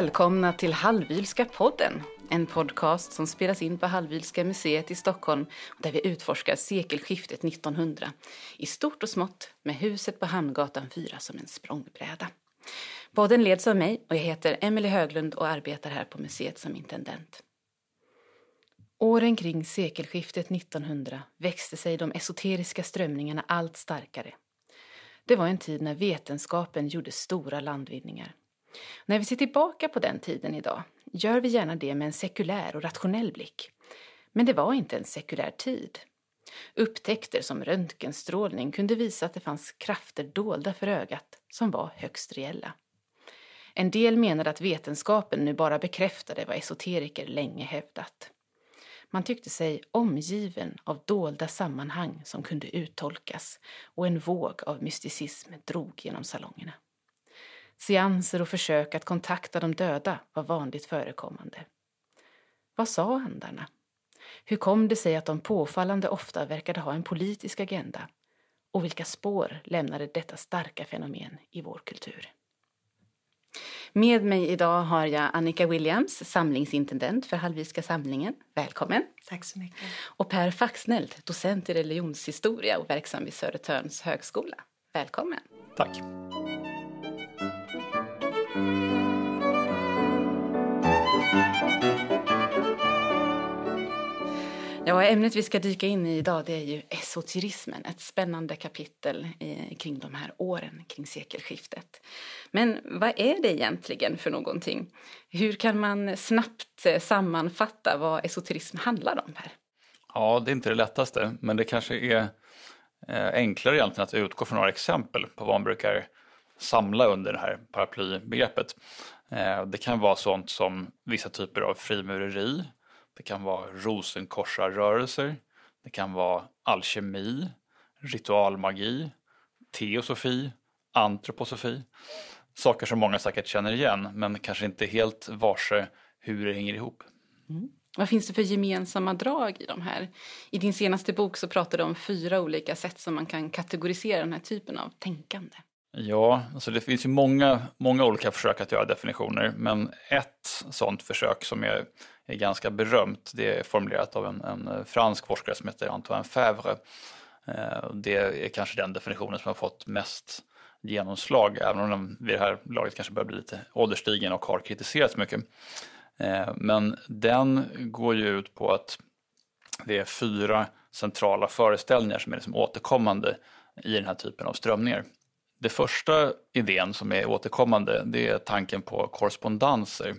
Välkomna till Hallwylska podden. En podcast som spelas in på Hallwylska museet i Stockholm där vi utforskar sekelskiftet 1900 i stort och smått med huset på Hamngatan 4 som en språngbräda. Podden leds av mig och jag heter Emelie Höglund och arbetar här på museet som intendent. Åren kring sekelskiftet 1900 växte sig de esoteriska strömningarna allt starkare. Det var en tid när vetenskapen gjorde stora landvinningar. När vi ser tillbaka på den tiden idag gör vi gärna det med en sekulär och rationell blick. Men det var inte en sekulär tid. Upptäckter som röntgenstrålning kunde visa att det fanns krafter dolda för ögat som var högst reella. En del menade att vetenskapen nu bara bekräftade vad esoteriker länge hävdat. Man tyckte sig omgiven av dolda sammanhang som kunde uttolkas och en våg av mysticism drog genom salongerna. Seanser och försök att kontakta de döda var vanligt förekommande. Vad sa andarna? Hur kom det sig att de påfallande ofta verkade ha en politisk agenda? Och vilka spår lämnade detta starka fenomen i vår kultur? Med mig idag har jag Annika Williams, samlingsintendent för Hallwylska samlingen. Välkommen! Tack så mycket. Och Per Faxnelt, docent i religionshistoria och verksam vid Södertörns högskola. Välkommen! Tack! Ja, ämnet vi ska dyka in i idag det är ju esoterismen, ett spännande kapitel i, kring de här åren, kring sekelskiftet. Men vad är det egentligen för någonting? Hur kan man snabbt eh, sammanfatta vad esoterism handlar om här? Ja, det är inte det lättaste, men det kanske är eh, enklare egentligen att utgå från några exempel på vad man brukar samla under det här paraplybegreppet. Eh, det kan vara sånt som vissa typer av frimureri, det kan vara rosenkorsarrörelser, det kan vara alkemi, ritualmagi, teosofi, antroposofi. Saker som många säkert känner igen men kanske inte helt varse hur det hänger ihop. Mm. Vad finns det för gemensamma drag i de här? I din senaste bok så pratar du om fyra olika sätt som man kan kategorisera den här typen av tänkande. Ja, alltså det finns ju många, många olika försök att göra definitioner, men ett sådant försök som är, är ganska berömt, det är formulerat av en, en fransk forskare som heter Antoine Fèvre. Eh, det är kanske den definitionen som har fått mest genomslag, även om den vid det här laget kanske börjar bli lite ålderstigen och har kritiserats mycket. Eh, men den går ju ut på att det är fyra centrala föreställningar som är liksom återkommande i den här typen av strömningar. Det första idén som är återkommande det är tanken på korrespondenser.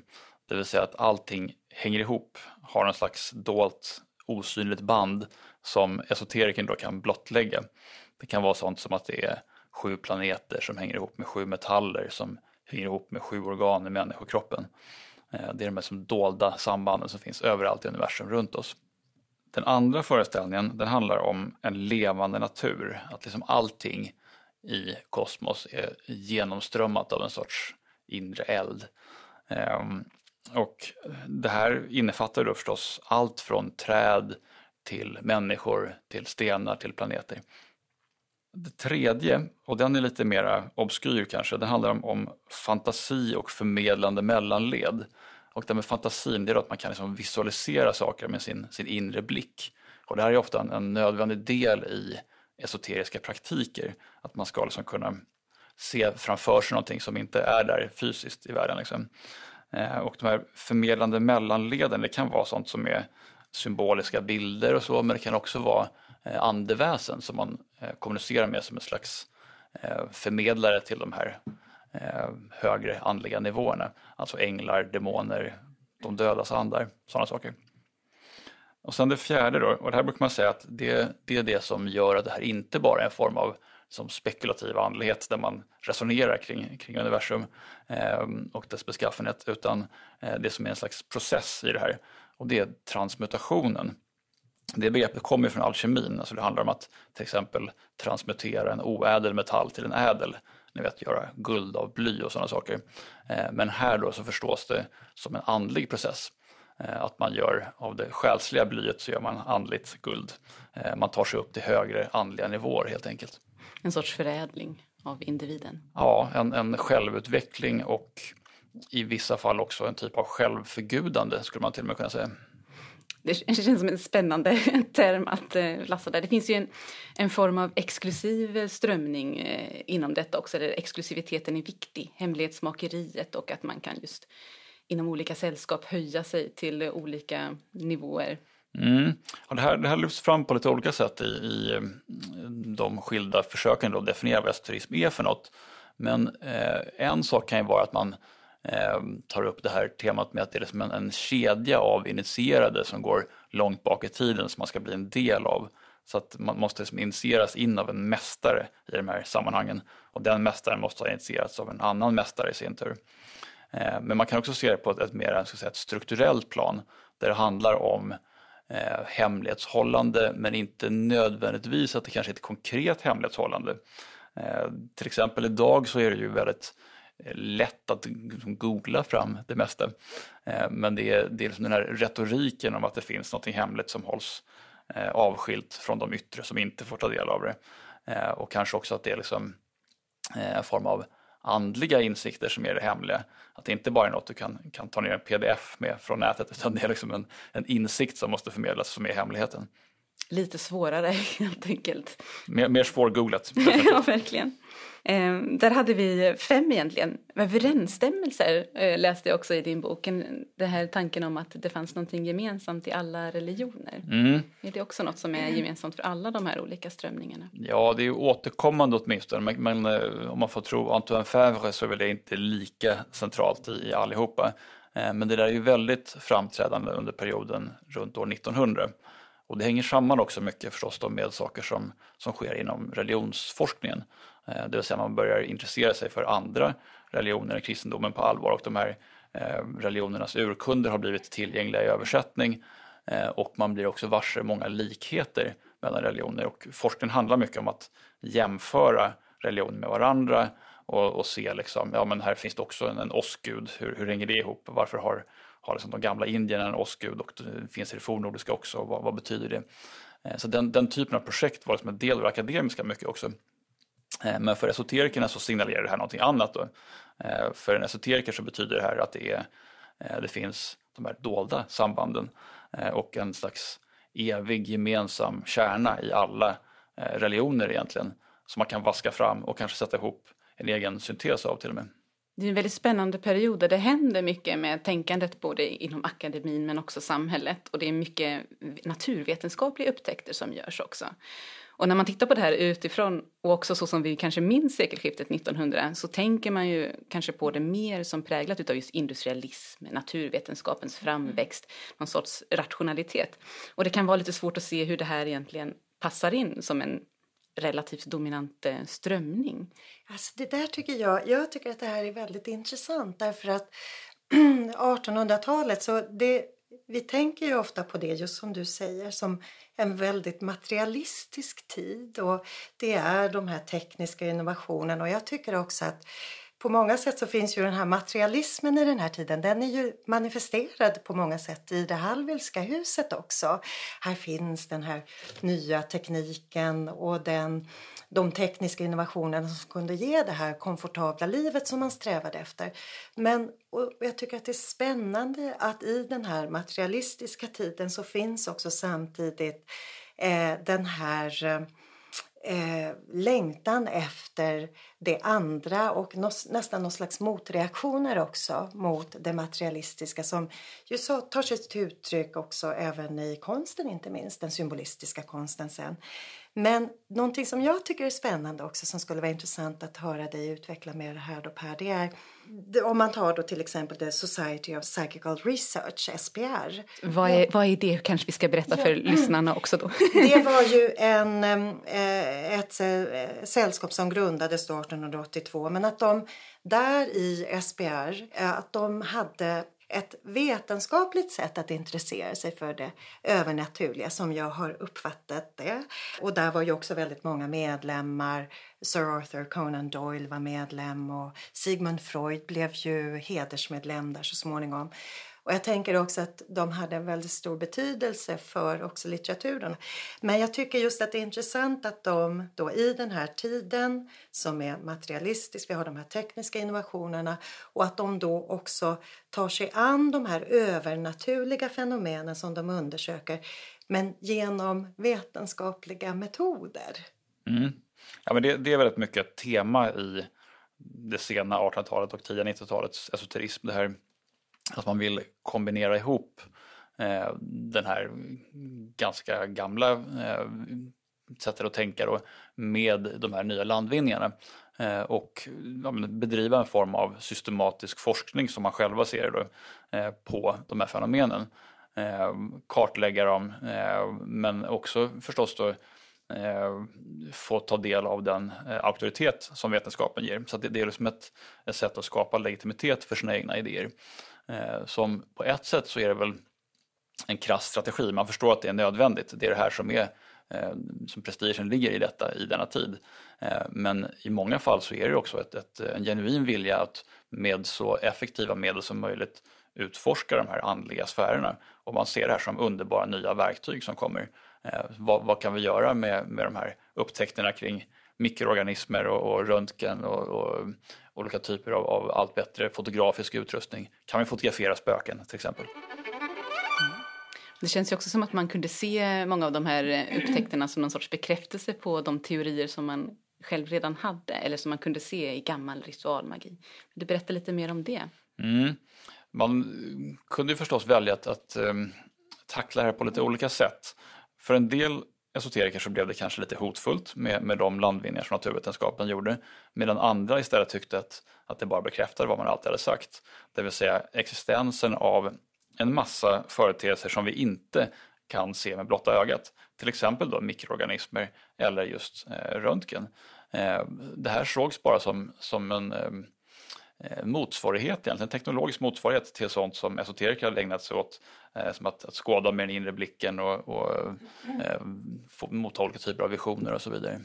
Det vill säga att allting hänger ihop, har en slags dolt osynligt band som esoteriken då kan blottlägga. Det kan vara sånt som att det är sju planeter som hänger ihop med sju metaller som hänger ihop med sju organ i människokroppen. Eh, det är de här som dolda sambanden som finns överallt i universum runt oss. Den andra föreställningen den handlar om en levande natur, att liksom allting i kosmos är genomströmmat av en sorts inre eld. Ehm, och det här innefattar då förstås allt från träd till människor, till stenar, till planeter. Det tredje, och den är lite mer obskyr kanske, det handlar om, om fantasi och förmedlande mellanled. Och det med fantasin, det är att man kan liksom visualisera saker med sin, sin inre blick. Och det här är ofta en, en nödvändig del i esoteriska praktiker. Att man ska liksom kunna se framför sig någonting som inte är där fysiskt i världen. Liksom. Eh, och de här förmedlande mellanleden, det kan vara sånt som är symboliska bilder och så, men det kan också vara eh, andeväsen som man eh, kommunicerar med som en slags förmedlare till de här högre andliga nivåerna. Alltså änglar, demoner, de dödas andar, sådana saker. Och sen det fjärde då, och det här brukar man säga att det, det är det som gör att det här inte bara är en form av som spekulativ andlighet där man resonerar kring, kring universum eh, och dess beskaffenhet utan eh, det som är en slags process i det här och det är transmutationen. Det begreppet kommer från alkemin, alltså det handlar om att till exempel transmutera en oädel metall till en ädel, ni vet göra guld av bly och sådana saker. Eh, men här då så förstås det som en andlig process. Eh, att man gör av det själsliga blyet så gör man andligt guld. Eh, man tar sig upp till högre andliga nivåer helt enkelt. En sorts förädling av individen? Ja, en, en självutveckling och i vissa fall också en typ av självförgudande skulle man till och med kunna säga. Det känns som en spännande term att eh, lassa där. Det finns ju en, en form av exklusiv strömning inom detta också, där exklusiviteten är viktig, hemlighetsmakeriet och att man kan just inom olika sällskap höja sig till olika nivåer. Mm. Och det, här, det här lyfts fram på lite olika sätt i, i eh, de skilda försöken att definiera vad esoterism är för något. Men eh, en sak kan ju vara att man eh, tar upp det här temat med att det är liksom en, en kedja av initierade som går långt bak i tiden som man ska bli en del av. Så att man måste liksom initieras in av en mästare i de här sammanhangen och den mästaren måste ha initierats av en annan mästare i sin tur. Eh, men man kan också se det på ett, ett mer ska säga, ett strukturellt plan där det handlar om eh, hemlighetshållande men inte nödvändigtvis att det kanske är ett konkret hemlighetshållande. Eh, till exempel idag så är det ju väldigt eh, lätt att liksom googla fram det mesta. Eh, men det är, det är liksom den här retoriken om att det finns något hemligt som hålls eh, avskilt från de yttre som inte får ta del av det. Eh, och kanske också att det är liksom en form av andliga insikter som är det hemliga. Att det inte bara är något du kan, kan ta ner en pdf med från nätet utan det är liksom en, en insikt som måste förmedlas som är hemligheten. Lite svårare helt enkelt. Mer, mer svårgooglat. ja, verkligen. Eh, där hade vi fem egentligen. Överensstämmelser eh, läste jag också i din bok. Den här tanken om att det fanns någonting gemensamt i alla religioner. Mm. Är det också något som är gemensamt för alla de här olika strömningarna? Ja, det är ju återkommande åtminstone. Men, men eh, om man får tro Antoine Favre så är väl det inte lika centralt i, i allihopa. Eh, men det där är ju väldigt framträdande under perioden runt år 1900. Och det hänger samman också mycket förstås då med saker som, som sker inom religionsforskningen. Eh, det vill säga man börjar intressera sig för andra religioner än kristendomen på allvar och de här eh, religionernas urkunder har blivit tillgängliga i översättning. Eh, och man blir också varse många likheter mellan religioner. Och forskningen handlar mycket om att jämföra religioner med varandra och, och se liksom, ja men här finns det också en, en åskgud, hur, hur hänger det ihop, varför har, har liksom de gamla indierna en åskgud och det finns i det fornnordiska också, vad, vad betyder det? Eh, så den, den typen av projekt var liksom en del av det akademiska mycket också. Eh, men för esoterikerna så signalerar det här någonting annat. Då. Eh, för en esoteriker så betyder det här att det, är, det finns de här dolda sambanden och en slags evig gemensam kärna i alla religioner egentligen som man kan vaska fram och kanske sätta ihop en egen syntes av till och med. Det är en väldigt spännande period där det händer mycket med tänkandet både inom akademin men också samhället och det är mycket naturvetenskapliga upptäckter som görs också. Och när man tittar på det här utifrån och också så som vi kanske minns sekelskiftet 1900 så tänker man ju kanske på det mer som präglat utav just industrialism, naturvetenskapens framväxt, någon sorts rationalitet. Och det kan vara lite svårt att se hur det här egentligen passar in som en relativt dominant eh, strömning. Alltså det där tycker jag, jag tycker att det här är väldigt intressant därför att 1800-talet så det vi tänker ju ofta på det, just som du säger, som en väldigt materialistisk tid och det är de här tekniska innovationerna och jag tycker också att på många sätt så finns ju den här materialismen i den här tiden, den är ju manifesterad på många sätt i det Hallwylska huset också. Här finns den här nya tekniken och den, de tekniska innovationerna som kunde ge det här komfortabla livet som man strävade efter. Men och jag tycker att det är spännande att i den här materialistiska tiden så finns också samtidigt eh, den här eh, eh, längtan efter det andra och nos, nästan någon slags motreaktioner också mot det materialistiska som ju så tar sig till uttryck också även i konsten inte minst, den symbolistiska konsten sen. Men någonting som jag tycker är spännande också som skulle vara intressant att höra dig utveckla mer här då Per, det är om man tar då till exempel The Society of Psychical Research, SPR. Vad är, vad är det kanske vi ska berätta för lyssnarna också då? Det var ju en, eh, ett eh, sällskap som grundades 1882 men att de där i SPR, eh, att de hade ett vetenskapligt sätt att intressera sig för det övernaturliga som jag har uppfattat det. Och där var ju också väldigt många medlemmar. Sir Arthur Conan Doyle var medlem och Sigmund Freud blev ju hedersmedlem där så småningom. Och jag tänker också att de hade en väldigt stor betydelse för också litteraturen. Men jag tycker just att det är intressant att de då i den här tiden som är materialistisk, vi har de här tekniska innovationerna och att de då också tar sig an de här övernaturliga fenomenen som de undersöker men genom vetenskapliga metoder. Mm. Ja, men det, det är väldigt mycket ett tema i det sena 1800-talet och tidiga 90-talets esoterism. Det här att man vill kombinera ihop eh, den här ganska gamla eh, sättet att tänka då, med de här nya landvinningarna eh, och ja, bedriva en form av systematisk forskning som man själva ser då, eh, på de här fenomenen. Eh, kartlägga dem eh, men också förstås då eh, få ta del av den auktoritet som vetenskapen ger. Så det, det, är liksom ett, ett sätt att skapa legitimitet för sina egna idéer. Eh, som på ett sätt så är det väl en krass strategi, man förstår att det är nödvändigt. Det är det här som är eh, som prestigen ligger i detta i denna tid. Eh, men i många fall så är det också ett, ett, en genuin vilja att med så effektiva medel som möjligt utforska de här andliga sfärerna. Och man ser det här som underbara nya verktyg som kommer. Eh, vad, vad, kan vi göra med, med de här upptäckterna kring mikroorganismer och, och röntgen och, och, olika typer av, av, allt bättre fotografisk utrustning? Kan vi fotografera spöken till exempel? Det känns ju också som att man kunde se många av de här upptäckterna som någon sorts bekräftelse på de teorier som man själv redan hade eller som man kunde se i gammal ritualmagi. Du berätta lite mer om det? Mm. Man kunde ju förstås välja att, att um, tackla det här på lite olika sätt. För en del esoteriker så blev det kanske lite hotfullt med, med de landvinningar som naturvetenskapen gjorde. Medan andra istället tyckte att, att det bara bekräftade vad man alltid hade sagt. Det vill säga existensen av en massa företeelser som vi inte kan se med blotta ögat. Till exempel då mikroorganismer eller just eh, röntgen. Eh, det här sågs bara som, som en eh, motsvarighet egentligen, en teknologisk motsvarighet till sånt som esoteriker hade ägnat sig åt. Eh, som att, att skåda med den inre blicken och, och eh, få motta olika typer av visioner och så vidare.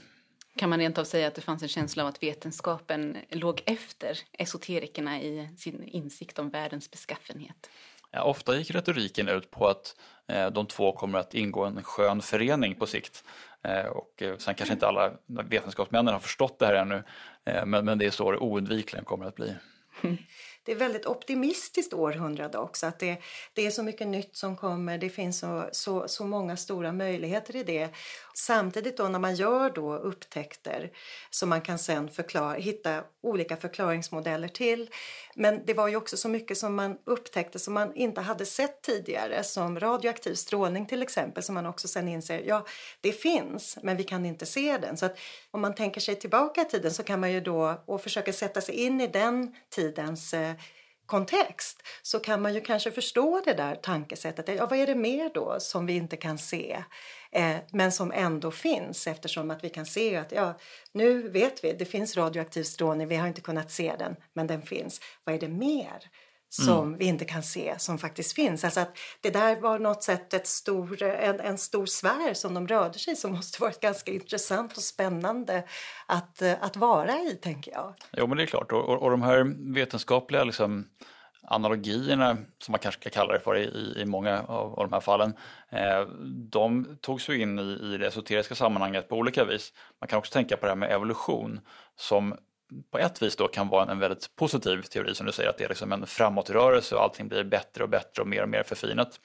Kan man rent av säga att det fanns en känsla av att vetenskapen låg efter esoterikerna i sin insikt om världens beskaffenhet? Ja, ofta gick retoriken ut på att eh, de två kommer att ingå en skön förening på sikt. Eh, och eh, sen kanske inte alla vetenskapsmännen har förstått det här ännu, eh, men, men det är så det oundvikligen kommer att bli. det är väldigt optimistiskt århundrade också. Att det, det är så mycket nytt som kommer, det finns så, så, så många stora möjligheter i det. Samtidigt då när man gör då upptäckter som man kan sen förklara, hitta olika förklaringsmodeller till. Men det var ju också så mycket som man upptäckte som man inte hade sett tidigare som radioaktiv strålning till exempel som man också sen inser, ja det finns men vi kan inte se den. Så att om man tänker sig tillbaka i tiden så kan man ju då och försöka sätta sig in i den tidens eh, kontext så kan man ju kanske förstå det där tankesättet. Ja, vad är det mer då som vi inte kan se eh, men som ändå finns eftersom att vi kan se att ja, nu vet vi, det finns radioaktiv strålning, vi har inte kunnat se den, men den finns. Vad är det mer? Som mm. vi inte kan se som faktiskt finns. Alltså att det där var något sätt ett stor, en, en stor sfär som de rörde sig som måste varit ganska intressant och spännande att, att vara i, tänker jag. Jo, men det är klart. Och, och, och de här vetenskapliga liksom, analogierna, som man kanske kan kalla det för i, i många av, av de här fallen, eh, de togs ju in i, i det esoteriska sammanhanget på olika vis. Man kan också tänka på det här med evolution som på ett vis då kan vara en väldigt positiv teori som du säger att det är liksom en framåtrörelse och allting blir bättre och bättre och mer och mer förfinat.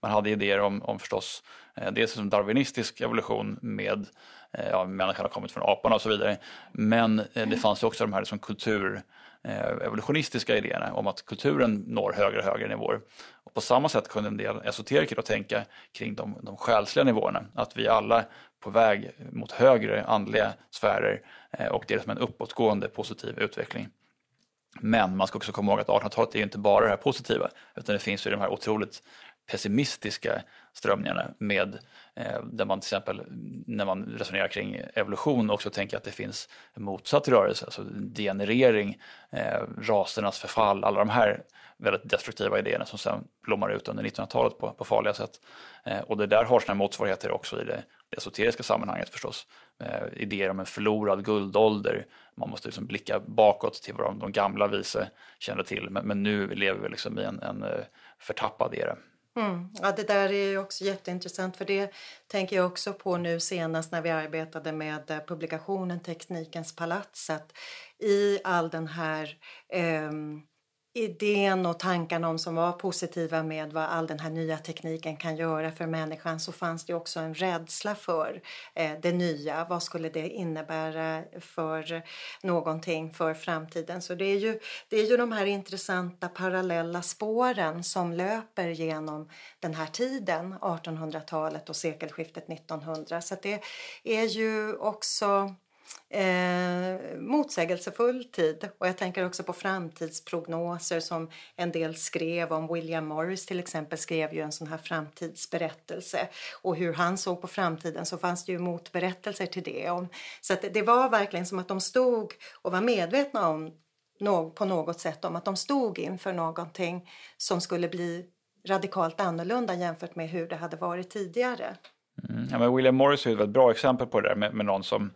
Man hade idéer om, om förstås eh, dels som darwinistisk evolution med eh, ja, människan har kommit från aporna och så vidare. Men eh, det fanns ju också de här liksom kultur eh, evolutionistiska idéerna om att kulturen når högre och högre nivåer. Och på samma sätt kunde en del esoteriker då tänka kring de, de själsliga nivåerna, att vi alla på väg mot högre andliga sfärer eh, och det är som en uppåtgående positiv utveckling. Men man ska också komma ihåg att 1800-talet är inte bara det här positiva utan det finns ju de här otroligt pessimistiska strömningarna med eh, där man till exempel när man resonerar kring evolution också tänker att det finns en motsatt rörelse, alltså degenerering, eh, rasernas förfall, alla de här väldigt destruktiva idéerna som sen blommar ut under 1900-talet på, på farliga sätt. Eh, och det där har sina motsvarigheter också i det, det esoteriska sammanhanget förstås. Eh, idéer om en förlorad guldålder, man måste liksom blicka bakåt till vad de, de gamla vise kände till, men, men, nu lever vi liksom i en, en eh, förtappad era. Mm. Ja, det där är ju också jätteintressant för det tänker jag också på nu senast när vi arbetade med eh, publikationen Teknikens palats. Att I all den här eh, idén och tankarna om som var positiva med vad all den här nya tekniken kan göra för människan så fanns det också en rädsla för eh, det nya. Vad skulle det innebära för någonting för framtiden? Så det är ju, det är ju de här intressanta parallella spåren som löper genom den här tiden, 1800-talet och sekelskiftet 1900. Så det är ju också eh, motsägelsefull tid. Och jag tänker också på framtidsprognoser som en del skrev om. William Morris till exempel skrev ju en sån här framtidsberättelse. Och hur han såg på framtiden så fanns det ju motberättelser till det. Så att det var verkligen som att de stod och var medvetna om på något sätt om att de stod inför någonting som skulle bli radikalt annorlunda jämfört med hur det hade varit tidigare. Mm. Ja, men William Morris är ett bra exempel på det där med, med någon som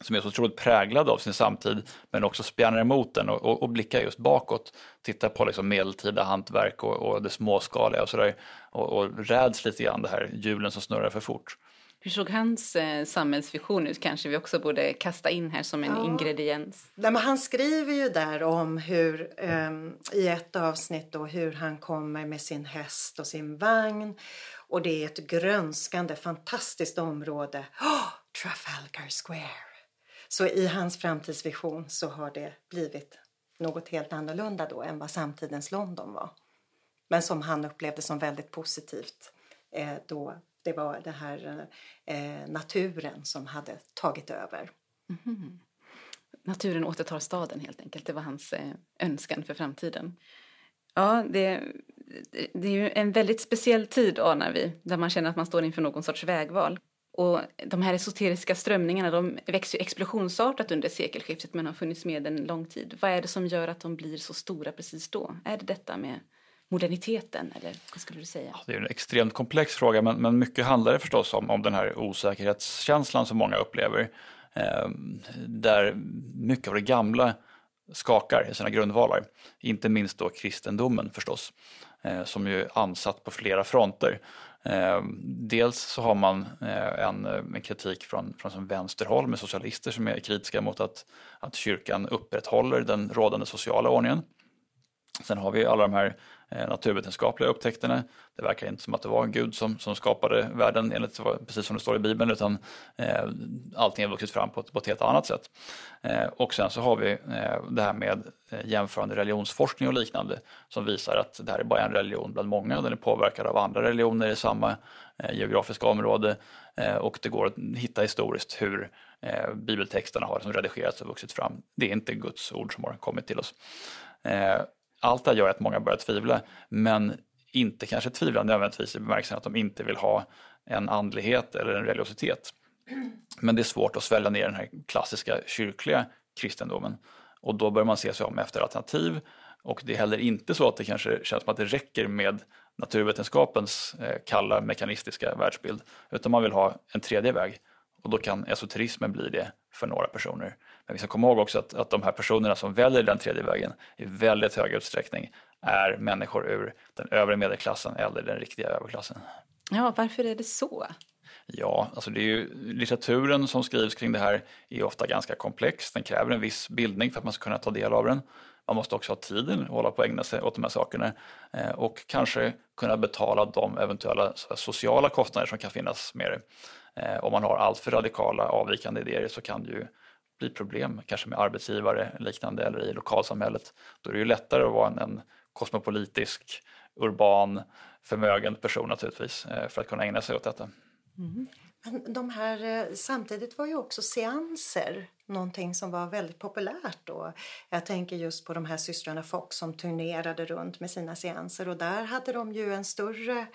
som är så otroligt präglad av sin samtid men också spjärnar emot den och, och, och blickar just bakåt. Tittar på liksom medeltida hantverk och, och det småskaliga och sådär och, och räds lite grann det här hjulen som snurrar för fort. Hur såg hans eh, samhällsvision ut kanske vi också borde kasta in här som en ja. ingrediens? Nej, men han skriver ju där om hur eh, i ett avsnitt då hur han kommer med sin häst och sin vagn och det är ett grönskande fantastiskt område. Oh, Trafalgar Square! Så i hans framtidsvision så har det blivit något helt annorlunda då än vad samtidens London var. Men som han upplevde som väldigt positivt eh, då det var den här eh, naturen som hade tagit över. Mm -hmm. Naturen återtar staden helt enkelt, det var hans eh, önskan för framtiden. Ja, det, det är ju en väldigt speciell tid anar vi, där man känner att man står inför någon sorts vägval. Och de här esoteriska strömningarna de växer ju explosionsartat under sekelskiftet men har funnits med en lång tid. Vad är det som gör att de blir så stora precis då? Är det detta med moderniteten eller vad skulle du säga? Det är en extremt komplex fråga men, men mycket handlar det förstås om, om den här osäkerhetskänslan som många upplever. Eh, där mycket av det gamla skakar i sina grundvalar. Inte minst då kristendomen förstås, eh, som ju är ansatt på flera fronter. Ehm, dels så har man eh, en, eh, en kritik från, från vänsterhåll med socialister som är kritiska mot att, att kyrkan upprätthåller den rådande sociala ordningen. Sen har vi alla de här Eh, naturvetenskapliga upptäckterna. Det verkar inte som att det var Gud som, som skapade världen enligt precis som det står i Bibeln utan eh, allting har vuxit fram på ett, på ett helt annat sätt. Eh, och sen så har vi eh, det här med eh, jämförande religionsforskning och liknande som visar att det här är bara en religion bland många. Den är påverkad av andra religioner i samma eh, geografiska område eh, och det går att hitta historiskt hur bibeltexterna har liksom redigerats och vuxit fram. Det är inte Guds ord som har kommit till oss allt det här gör att många börjar tvivla, men inte kanske tvivla nödvändigtvis i bemärkelsen att de inte vill ha en andlighet eller en religiositet. Men det är svårt att svälja ner den här klassiska kyrkliga kristendomen. Och då bör man se sig om efter alternativ. Och det är heller inte så att det kanske känns som att det räcker med naturvetenskapens eh, kalla mekanistiska världsbild. Utan man vill ha en tredje väg. Och då kan esoterismen bli det för några personer. Men vi ska komma ihåg också att, att de här personerna som väljer den tredje vägen i väldigt hög utsträckning är människor ur den övre medelklassen eller den riktiga överklassen. Ja, varför är det så? Ja, alltså det är ju, litteraturen som skrivs kring det här är ofta ganska komplex. Den kräver en viss bildning för att man ska kunna ta del av den. Man måste också ha tiden att hålla på att ägna sig åt de här sakerna eh, och kanske kunna betala de eventuella sociala kostnader som kan finnas med det. Eh, om man har alltför radikala avvikande idéer så kan det ju blir problem, kanske med arbetsgivare liknande eller i lokalsamhället. Då är det ju lättare att vara en, en kosmopolitisk, urban, förmögen person naturligtvis eh, för att kunna ägna sig åt detta. Mm. Men de här, eh, samtidigt var ju också seanser någonting som var väldigt populärt då. Jag tänker just på de här systrarna Fox som turnerade runt med sina seanser och där hade de ju en större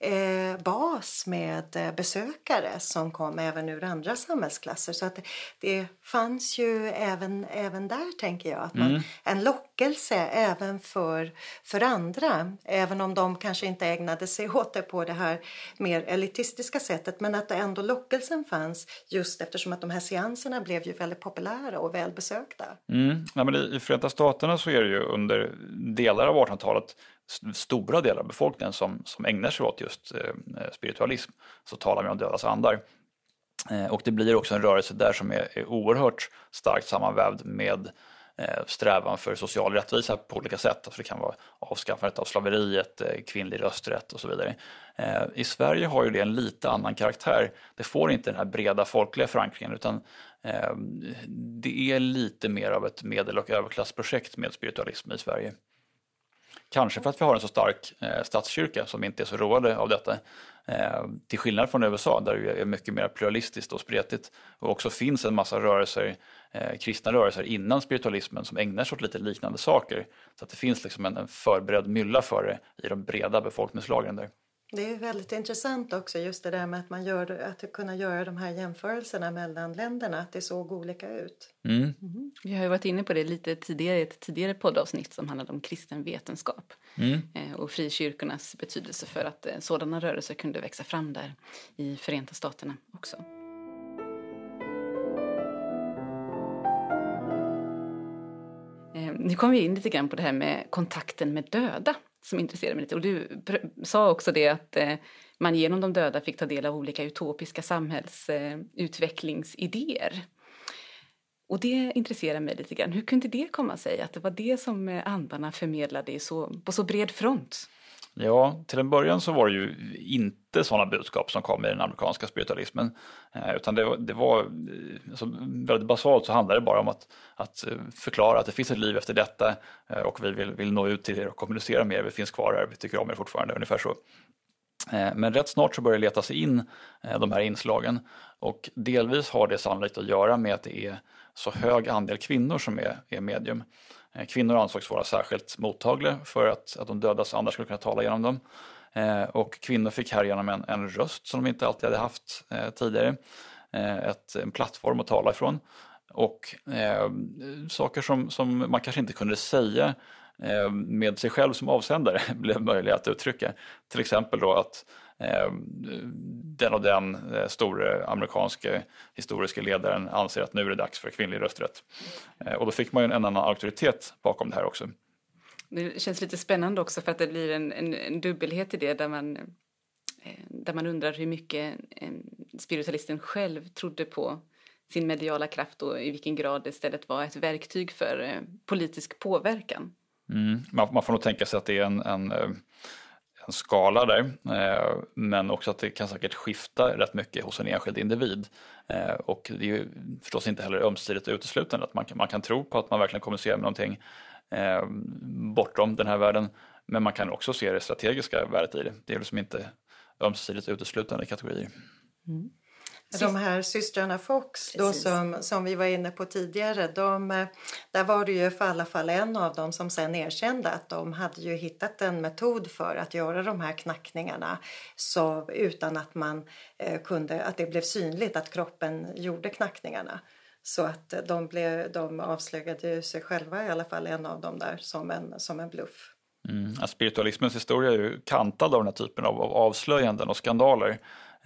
eh, bas med eh, besökare som kom även ur andra samhällsklasser. Så att det, det fanns ju även, även där, tänker jag, att man, mm. en lockelse även för, för andra. Även om de kanske inte ägnade sig åt det på det här mer elitistiska sättet. Men att ändå lockelsen fanns just eftersom att de här seanserna blev ju väldigt väldigt populära och välbesökta. Mm. Ja, men I Förenta Staterna så är det ju under delar av 1800-talet stora delar av befolkningen som, som ägnar sig åt just eh, eh spiritualism så talar vi om dödas andar. Eh, och det blir också en rörelse där som är, är oerhört starkt sammanvävd med eh, Eh, strävan för social rättvisa på olika sätt. Alltså det kan vara avskaffandet av slaveriet, eh, kvinnlig rösträtt och så vidare. Eh, I Sverige har ju det en lite annan karaktär. Det får inte den här breda folkliga förankringen utan det är lite mer av ett medel och överklassprojekt med spiritualism i Sverige. Kanske för att vi har en så stark eh, statskyrka som inte är så roade av detta. Eh, till skillnad från USA där det är mycket mer pluralistiskt och spretigt och också finns en massa rörelser, eh, kristna rörelser innan spiritualismen som ägnar sig åt lite liknande saker. Så att det finns liksom en, en förberedd mylla för det i de breda befolkningslagren där. Det är väldigt intressant också just det där med att man gör, att kunna göra de här jämförelserna mellan länderna, att det såg olika ut. Mm. Mm. Vi har ju varit inne på det lite tidigare i ett tidigare poddavsnitt som handlade om kristen vetenskap mm. Eh, och frikyrkornas betydelse för att eh, sådana rörelser kunde växa fram där i Förenta Staterna också. Nu kom vi in lite grann på det här med kontakten med döda som intresserade mig lite. Och du sa också det att eh, man genom de döda fick ta del av olika utopiska samhällsutvecklingsidéer. Eh, och det intresserar mig lite grann. Hur kunde det komma sig att det var det som eh, andarna förmedlade så, på så bred front? Ja, till en början så var det ju inte sådana budskap som kom i den amerikanska spiritualismen. Eh, utan det, det var, eh, alltså, väldigt basalt så handlade det bara om att, att eh, förklara att det finns ett liv efter detta och vi vill, vill nå ut till er och kommunicera med er, vi finns kvar här, vi tycker om er fortfarande, ungefär så. Men rätt snart så börjar det leta sig in de här inslagen och delvis har det sannolikt att göra med att det är så hög andel kvinnor som är, är medium. Eh, kvinnor ansågs vara särskilt mottagliga för att, att de dödas andra skulle kunna tala genom dem. Eh, och kvinnor fick härigenom en, en röst som de inte alltid hade haft eh, tidigare. Eh, ett, en plattform att tala ifrån. Och eh, saker som, som man kanske inte kunde säga eh, med sig själv som avsändare blev möjliga att uttrycka. Till exempel då att den och den eh, store amerikanske historiska ledaren anser att nu är det dags för kvinnlig rösträtt. Eh, och då fick man ju en annan auktoritet bakom det här också. Det känns lite spännande också för att det blir en, en, en dubbelhet i det där man, där man undrar hur mycket spiritualisten själv trodde på sin mediala kraft och i vilken grad det istället var ett verktyg för politisk påverkan. Mm, man, man, får nog tänka sig att det är en, en en skala där, eh, men också att det kan säkert skifta rätt mycket hos en enskild individ. Eh, och det är ju förstås inte heller ömsesidigt uteslutande att man kan, man kan tro på att man verkligen kommunicerar med någonting eh, bortom den här världen, men man kan också se det strategiska värdet i det. Det är liksom inte ömsesidigt uteslutande kategorier. Mm. De här systrarna Fox då som, som vi var inne på tidigare, de, eh, där var det ju för alla fall en av dem som sen erkände att de hade ju hittat en metod för att göra de här knackningarna så, utan att man eh, kunde, att det blev synligt att kroppen gjorde knackningarna. Så att de, blev, de avslöjade sig själva, i alla fall en av dem där, som en, som en bluff. Mm. Spiritualismens historia är ju kantad av den här typen av, av avslöjanden och skandaler.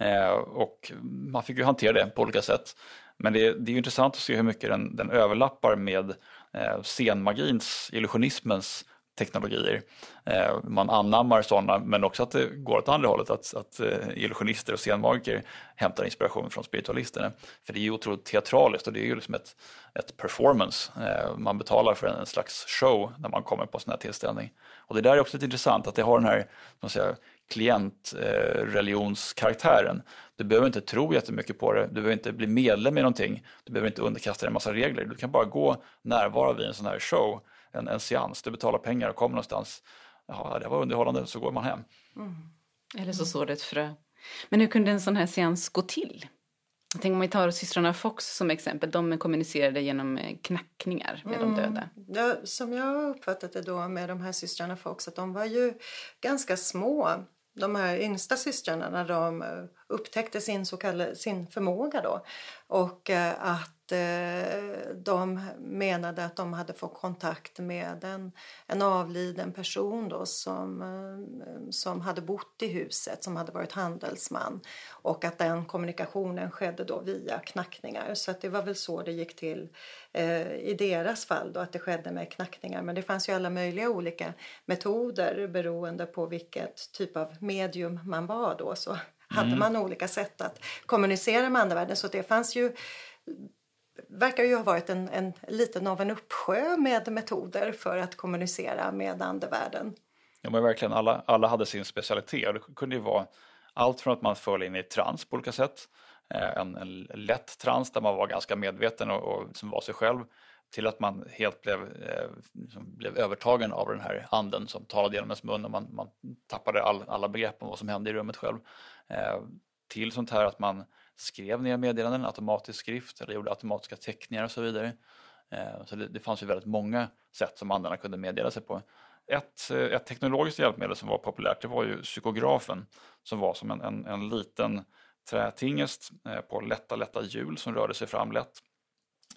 Eh, och man fick ju hantera det på olika sätt. Men det, det är ju intressant att se hur mycket den, den överlappar med eh, scenmagins, illusionismens teknologier. Eh, man anammar sådana men också att det går åt andra hållet, att, att eh, illusionister och scenmagiker hämtar inspiration från spiritualisterna. För det är ju otroligt teatraliskt och det är ju liksom ett, ett performance. Eh, man betalar för en, en, slags show när man kommer på sån här tillställning. Och det där är också lite intressant att det har den här man säger, klientreligionskaraktären. Eh, du behöver inte tro jättemycket på det, du behöver inte bli medlem i någonting, du behöver inte underkasta dig en massa regler. Du kan bara gå närvara vid en sån här show, en, en seans, du betalar pengar och kommer någonstans. Ja, det var underhållande, så går man hem. Mm. Eller så sår det ett frö. Men hur kunde en sån här seans gå till? Tänk om vi tar systrarna Fox som exempel. De kommunicerade genom eh, knackningar med mm. de döda. Ja, som jag uppfattat det då med de här systrarna Fox att de var ju ganska små de här yngsta systrarna när de eh, upptäckte sin, så kallade, sin förmåga då. Och eh, att de menade att de hade fått kontakt med en, en avliden person då som, eh, som hade bott i huset, som hade varit handelsman och att den kommunikationen skedde då via knackningar. Så att det var väl så det gick till eh, i deras fall då, att det skedde med knackningar. Men det fanns ju alla möjliga olika metoder beroende på vilket typ av medium man var då. Så hade mm. man olika sätt att kommunicera med andevärlden. Så det fanns ju verkar ju ha varit en, en liten av en uppsjö med metoder för att kommunicera med andevärlden. Ja men verkligen, alla, alla hade sin specialitet. Det kunde ju vara allt från att man föll in i trans på olika sätt, eh, en, en lätt trans där man var ganska medveten och, och som var sig själv, till att man helt blev, eh, liksom blev övertagen av den här anden som talade genom ens mun och man, man tappade all, alla begrepp om vad som hände i rummet själv. Eh, till sånt här att man skrev ner meddelanden, automatisk skrift eller gjorde automatiska teckningar och så vidare. Eh, så det, det fanns ju väldigt många sätt som andarna kunde meddela sig på. Ett, eh, ett teknologiskt hjälpmedel som var populärt det var ju psykografen som var som en, en, en liten trätingest eh, på lätta, lätta hjul som rörde sig fram lätt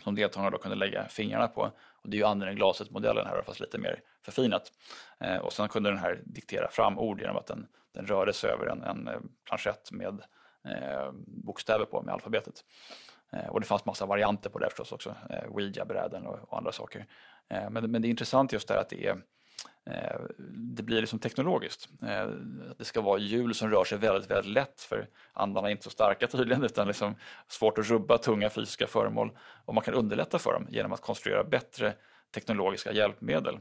som deltagarna då kunde lägga fingrarna på. Och det är ju andra glaset-modellen här fast lite mer förfinat. Eh, och sen kunde den här diktera fram ord genom att den, den rörde sig över en, en planschett med Eh, bokstäver på med alfabetet. Eh, och det fanns massa varianter på det förstås också, eh, Ouija-bräden och, och, andra saker. Eh, men, men det är intressant just det att det är eh, det blir liksom teknologiskt. Eh, det ska vara hjul som rör sig väldigt, väldigt lätt för andarna är inte så starka tydligen utan liksom svårt att rubba tunga fysiska föremål och man kan underlätta för dem genom att konstruera bättre teknologiska hjälpmedel.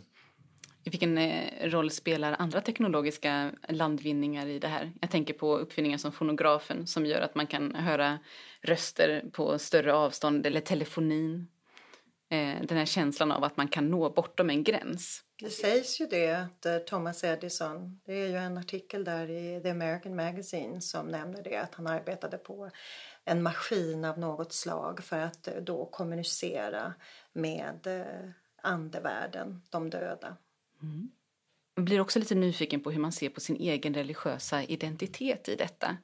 Vilken eh, roll spelar andra teknologiska landvinningar i det här? Jag tänker på uppfinningar som fonografen som gör att man kan höra röster på större avstånd eller telefonin. Eh, den här känslan av att man kan nå bortom en gräns. Det sägs ju det att eh, Thomas Edison, det är ju en artikel där i The American Magazine som nämner det att han arbetade på en maskin av något slag för att då kommunicera med andevärlden, de döda. Mm. Jag blir också lite nyfiken på hur man ser på sin egen religiösa identitet i detta.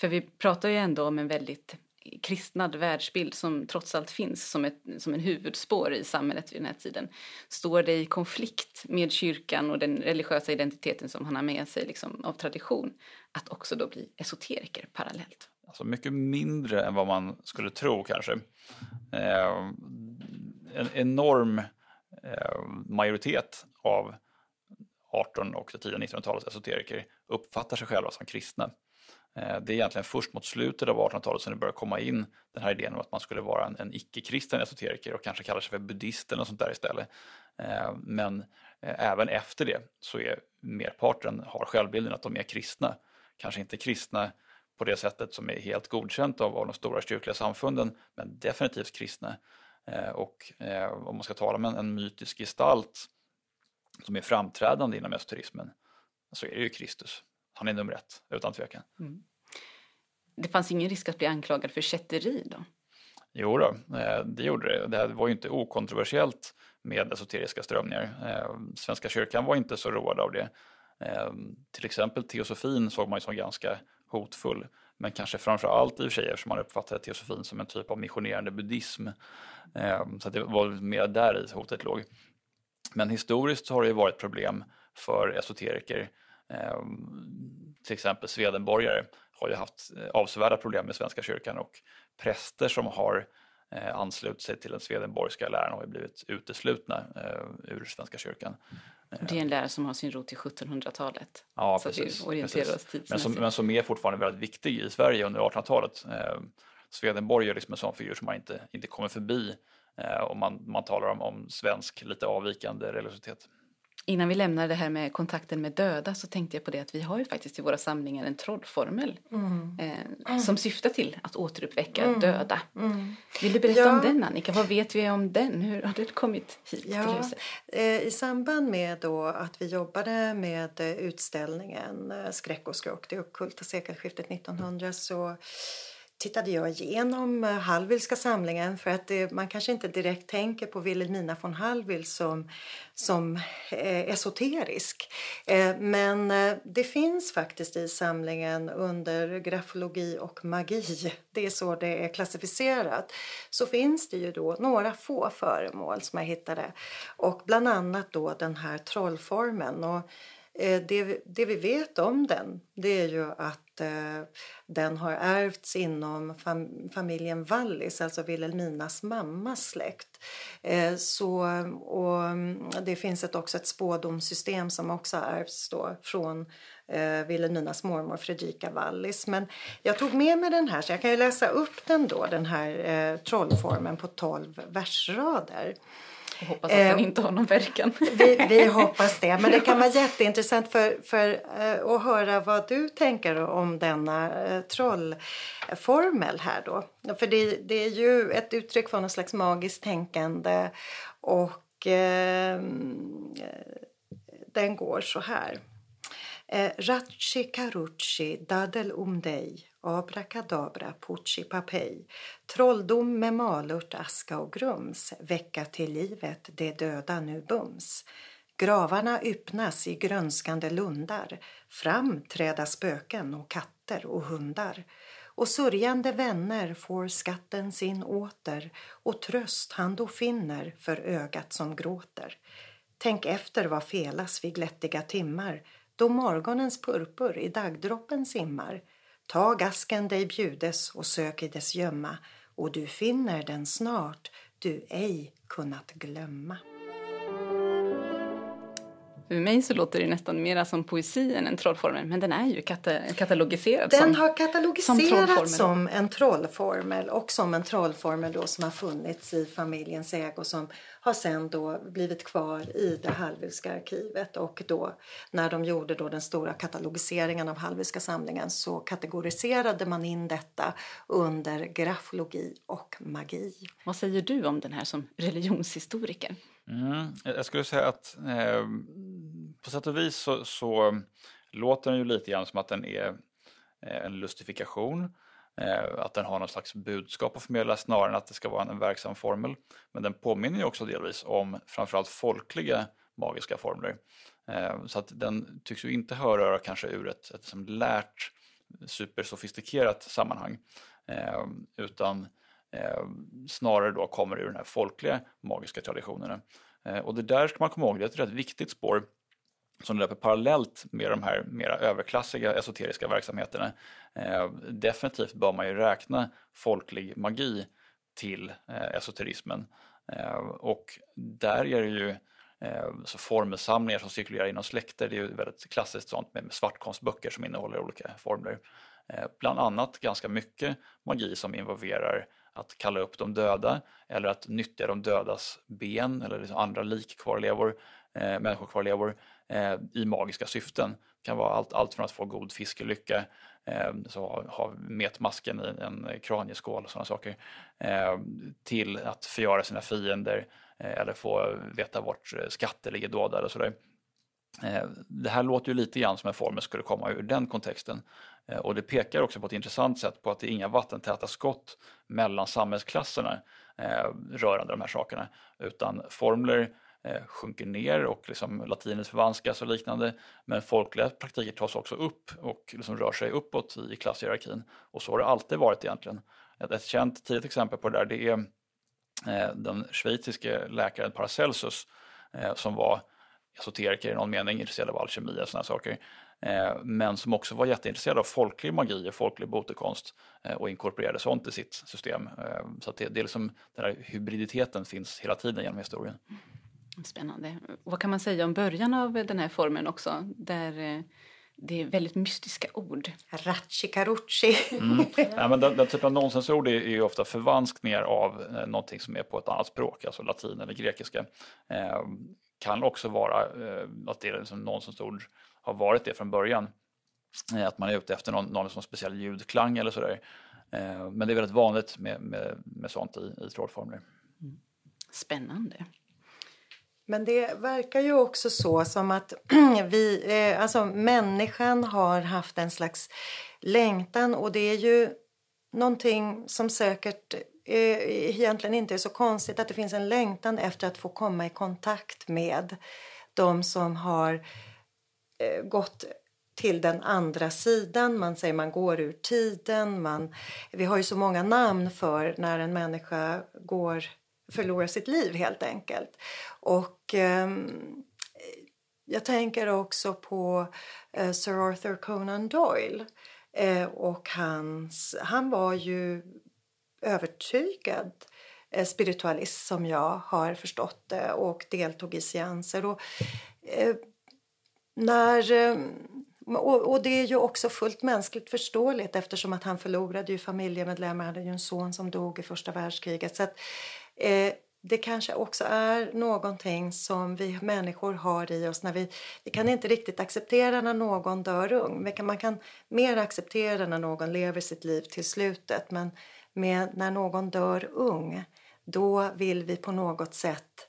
För vi pratar ju ändå om en väldigt kristnad världsbild som trots allt finns som, ett, som en huvudspår i samhället vid den här tiden. Står det i konflikt med kyrkan och den religiösa identiteten som han har med sig liksom, av tradition att också då bli esoteriker parallellt? Alltså mycket mindre än vad man skulle tro kanske. Eh, en enorm eh, majoritet av 18 och tidiga 1900-talets esoteriker uppfattar sig själva som kristna. Eh, det är egentligen först mot slutet av 1800-talet som det börjar komma in den här idén om att man skulle vara en, en icke-kristen esoteriker och kanske kallar sig för buddhist eller något sånt där istället. Eh, men eh, även efter det så är merparten har självbilden att de är kristna. Kanske inte kristna på det sättet som är helt godkänt av, av de stora kyrkliga samfunden, men definitivt kristna. Och om man ska tala om en, en mytisk gestalt som är framträdande inom esoterismen så är det ju Kristus. Han är nummer ett, utan tvekan. Mm. Det fanns ingen risk att bli anklagad för kätteri då? Jo då, eh, det gjorde det. Det var ju inte okontroversiellt med esoteriska strömningar. Eh, Svenska kyrkan var inte så road av det. Eh, till exempel teosofin såg man ju som ganska hotfull. Men kanske framför allt i och för sig eftersom man uppfattade teosofin som en typ av missionerande buddhism. Så det var mer där i hotet låg. Men historiskt har det ju varit problem för esoteriker Ehm, till exempel Swedenborgare har ju haft eh, avsevärda problem med Svenska kyrkan och präster som har eh, anslutit sig till den Swedenborgska läran har ju blivit uteslutna eh, ur Svenska kyrkan. Det är en lära som har sin rot i 1700-talet. Ja, så precis. precis. Men, som, men som är fortfarande väldigt viktig i Sverige under 1800-talet. Eh, Swedenborg är liksom en sån figur som man inte, inte kommer förbi eh, om man, man talar om, om svensk lite avvikande religiositet. Innan vi lämnar det här med kontakten med döda så tänkte jag på det att vi har ju faktiskt i våra samlingar en trollformel mm. Eh, som syftar till att återuppväcka mm. döda. Mm. Vill du berätta ja. om den Annika? Vad vet vi om den? Hur har det kommit hit ja. till huset? Eh, I samband med då att vi jobbade med utställningen eh, Skräck och skrock, det ockulta sekelskiftet 1900 så tittade jag igenom eh, Hallwylska samlingen för att det, man kanske inte direkt tänker på Wilhelmina von Hallwyl som, som eh, esoterisk. Eh, men eh, det finns faktiskt i samlingen under grafologi och magi, det är så det är klassificerat, så finns det ju då några få föremål som jag hittade och bland annat då den här trollformen. Och Eh, det, det, vi vet om den det är ju att eh, den har ärvts inom fam, familjen Wallis, alltså Wilhelminas mammas släkt. Eh, så, och mm, det finns ett, också ett spådomssystem som också ärvts då från eh, Wilhelminas mormor Fredrika Wallis. Men jag tog med mig den här så jag kan ju läsa upp den då, den här eh, trollformen på 12 versrader. Och hoppas att den eh, inte har någon verkan. Vi, vi, hoppas det. Men det kan vara jätteintressant för, för uh, att höra vad du tänker om denna uh, trollformel här då. För det, det, är ju ett uttryck för någon slags magiskt tänkande och uh, den går så här. Eh, Ratchi karuchi dadel um dig Abrakadabra, pucci papej, trolldom med malört, aska och grums, väcka till livet det döda nu bums. Gravarna öppnas i grönskande lundar, fram träda spöken och katter och hundar. Och sörjande vänner får skatten sin åter och tröst han då finner för ögat som gråter. Tänk efter vad felas vid glättiga timmar då morgonens purpur i dagdroppen simmar Tag asken dig bjudes och sök i dess gömma och du finner den snart du ej kunnat glömma. För mig så låter det nästan mer som poesi än en trollformel, men den är ju kata katalogiserad den som Den har katalogiserats som, som, en trollformel och som en trollformel då som har funnits i familjens ägo som har sen då blivit kvar i det Hallwylska arkivet och då när de gjorde då den stora katalogiseringen av Hallwylska samlingen så kategoriserade man in detta under grafologi och magi. Vad säger du om den här som religionshistoriker? Mm, jag skulle säga att eh, på sätt och vis så, så, låter den ju lite grann som att den är eh, en lustifikation. Eh, att den har någon slags budskap att förmedla snarare än att det ska vara en, en verksam formel. Men den påminner ju också delvis om framförallt folkliga magiska formler. Eh, så att den tycks ju inte höra kanske ur ett, ett som lärt supersofistikerat sammanhang. Eh, utan eh, snarare då kommer ur den här folkliga magiska traditionerna. Eh, och det där ska man komma ihåg, det är ett rätt viktigt spår som löper parallellt med de här mera överklassiga esoteriska verksamheterna. Eh, definitivt bör man ju räkna folklig magi till eh, esoterismen. Eh, och där är det ju eh, så formelsamlingar som cirkulerar inom släkter, det är ju väldigt klassiskt sånt med, med svartkonstböcker som innehåller olika formler. Eh, bland annat ganska mycket magi som involverar att kalla upp de döda eller att nyttja de dödas ben eller liksom andra likkvarlevor, eh, människokvarlevor eh, i magiska syften. Det kan vara allt, allt från att få god fiskelycka, eh, så ha, ha metmasken i en kranieskål och sådana saker, eh, till att förgöra sina fiender eh, eller få veta vart skatter ligger dolda eller sådär. Eh, det här låter ju lite grann som en formel skulle komma ur den kontexten. Eh, och det pekar också på ett intressant sätt på att det är inga vattentäta skott mellan samhällsklasserna eh, rörande de här sakerna. Utan formler eh, sjunker ner och liksom latinet förvanskas och liknande. Men folkliga praktiker tas också upp och liksom rör sig uppåt i klasshierarkin. Och så har det alltid varit egentligen. Ett, ett känt tidigt exempel på det där det är eh, den schweiziske läkaren Paracelsus eh, som var esoteriker i någon mening, intresserad av alkemi och sådana saker. Eh, men som också var jätteintresserad av folklig magi och folklig botekonst eh, och inkorporerade sånt i sitt system. Eh, så att det, det är liksom, den här hybriditeten finns hela tiden genom historien. Spännande. Vad kan man säga om början av den här formen också? Där det är väldigt mystiska ord. Ratchi carucci. Mm. Ja, men den, den typen av nonsensord är, är ofta förvanskningar av eh, någonting som är på ett annat språk, alltså latin eller grekiska. Eh, kan också vara eh, att det är liksom nonsensord har varit det från början. Eh, att man är ute efter någon, någon som speciell ljudklang eller sådär. Eh, men det är väldigt vanligt med, med, med sånt i, i trollformler. Mm. Spännande. Men det verkar ju också så som att vi, eh, alltså människan har haft en slags längtan och det är ju någonting som säkert egentligen inte är så konstigt att det finns en längtan efter att få komma i kontakt med de som har eh, Eh, gått till den andra sidan. Man säger man går ur tiden. Man, vi har ju så många namn för när en människa går, förlorar sitt liv helt enkelt. Och eh, jag tänker också på eh, Sir Arthur Conan Doyle. Eh, och hans, han var ju övertygad eh, spiritualist som jag har förstått det och deltog i seanser. Och, eh, när, eh, och, och, det är ju också fullt mänskligt förståeligt eftersom att han förlorade ju familjemedlemmar, han hade ju en son som dog i första världskriget. Så att, eh, det kanske också är någonting som vi människor har i oss. när Vi, vi kan inte riktigt acceptera när någon dör ung. Man kan mer acceptera när någon lever sitt liv till slutet. Men med när någon dör ung, då vill vi på något sätt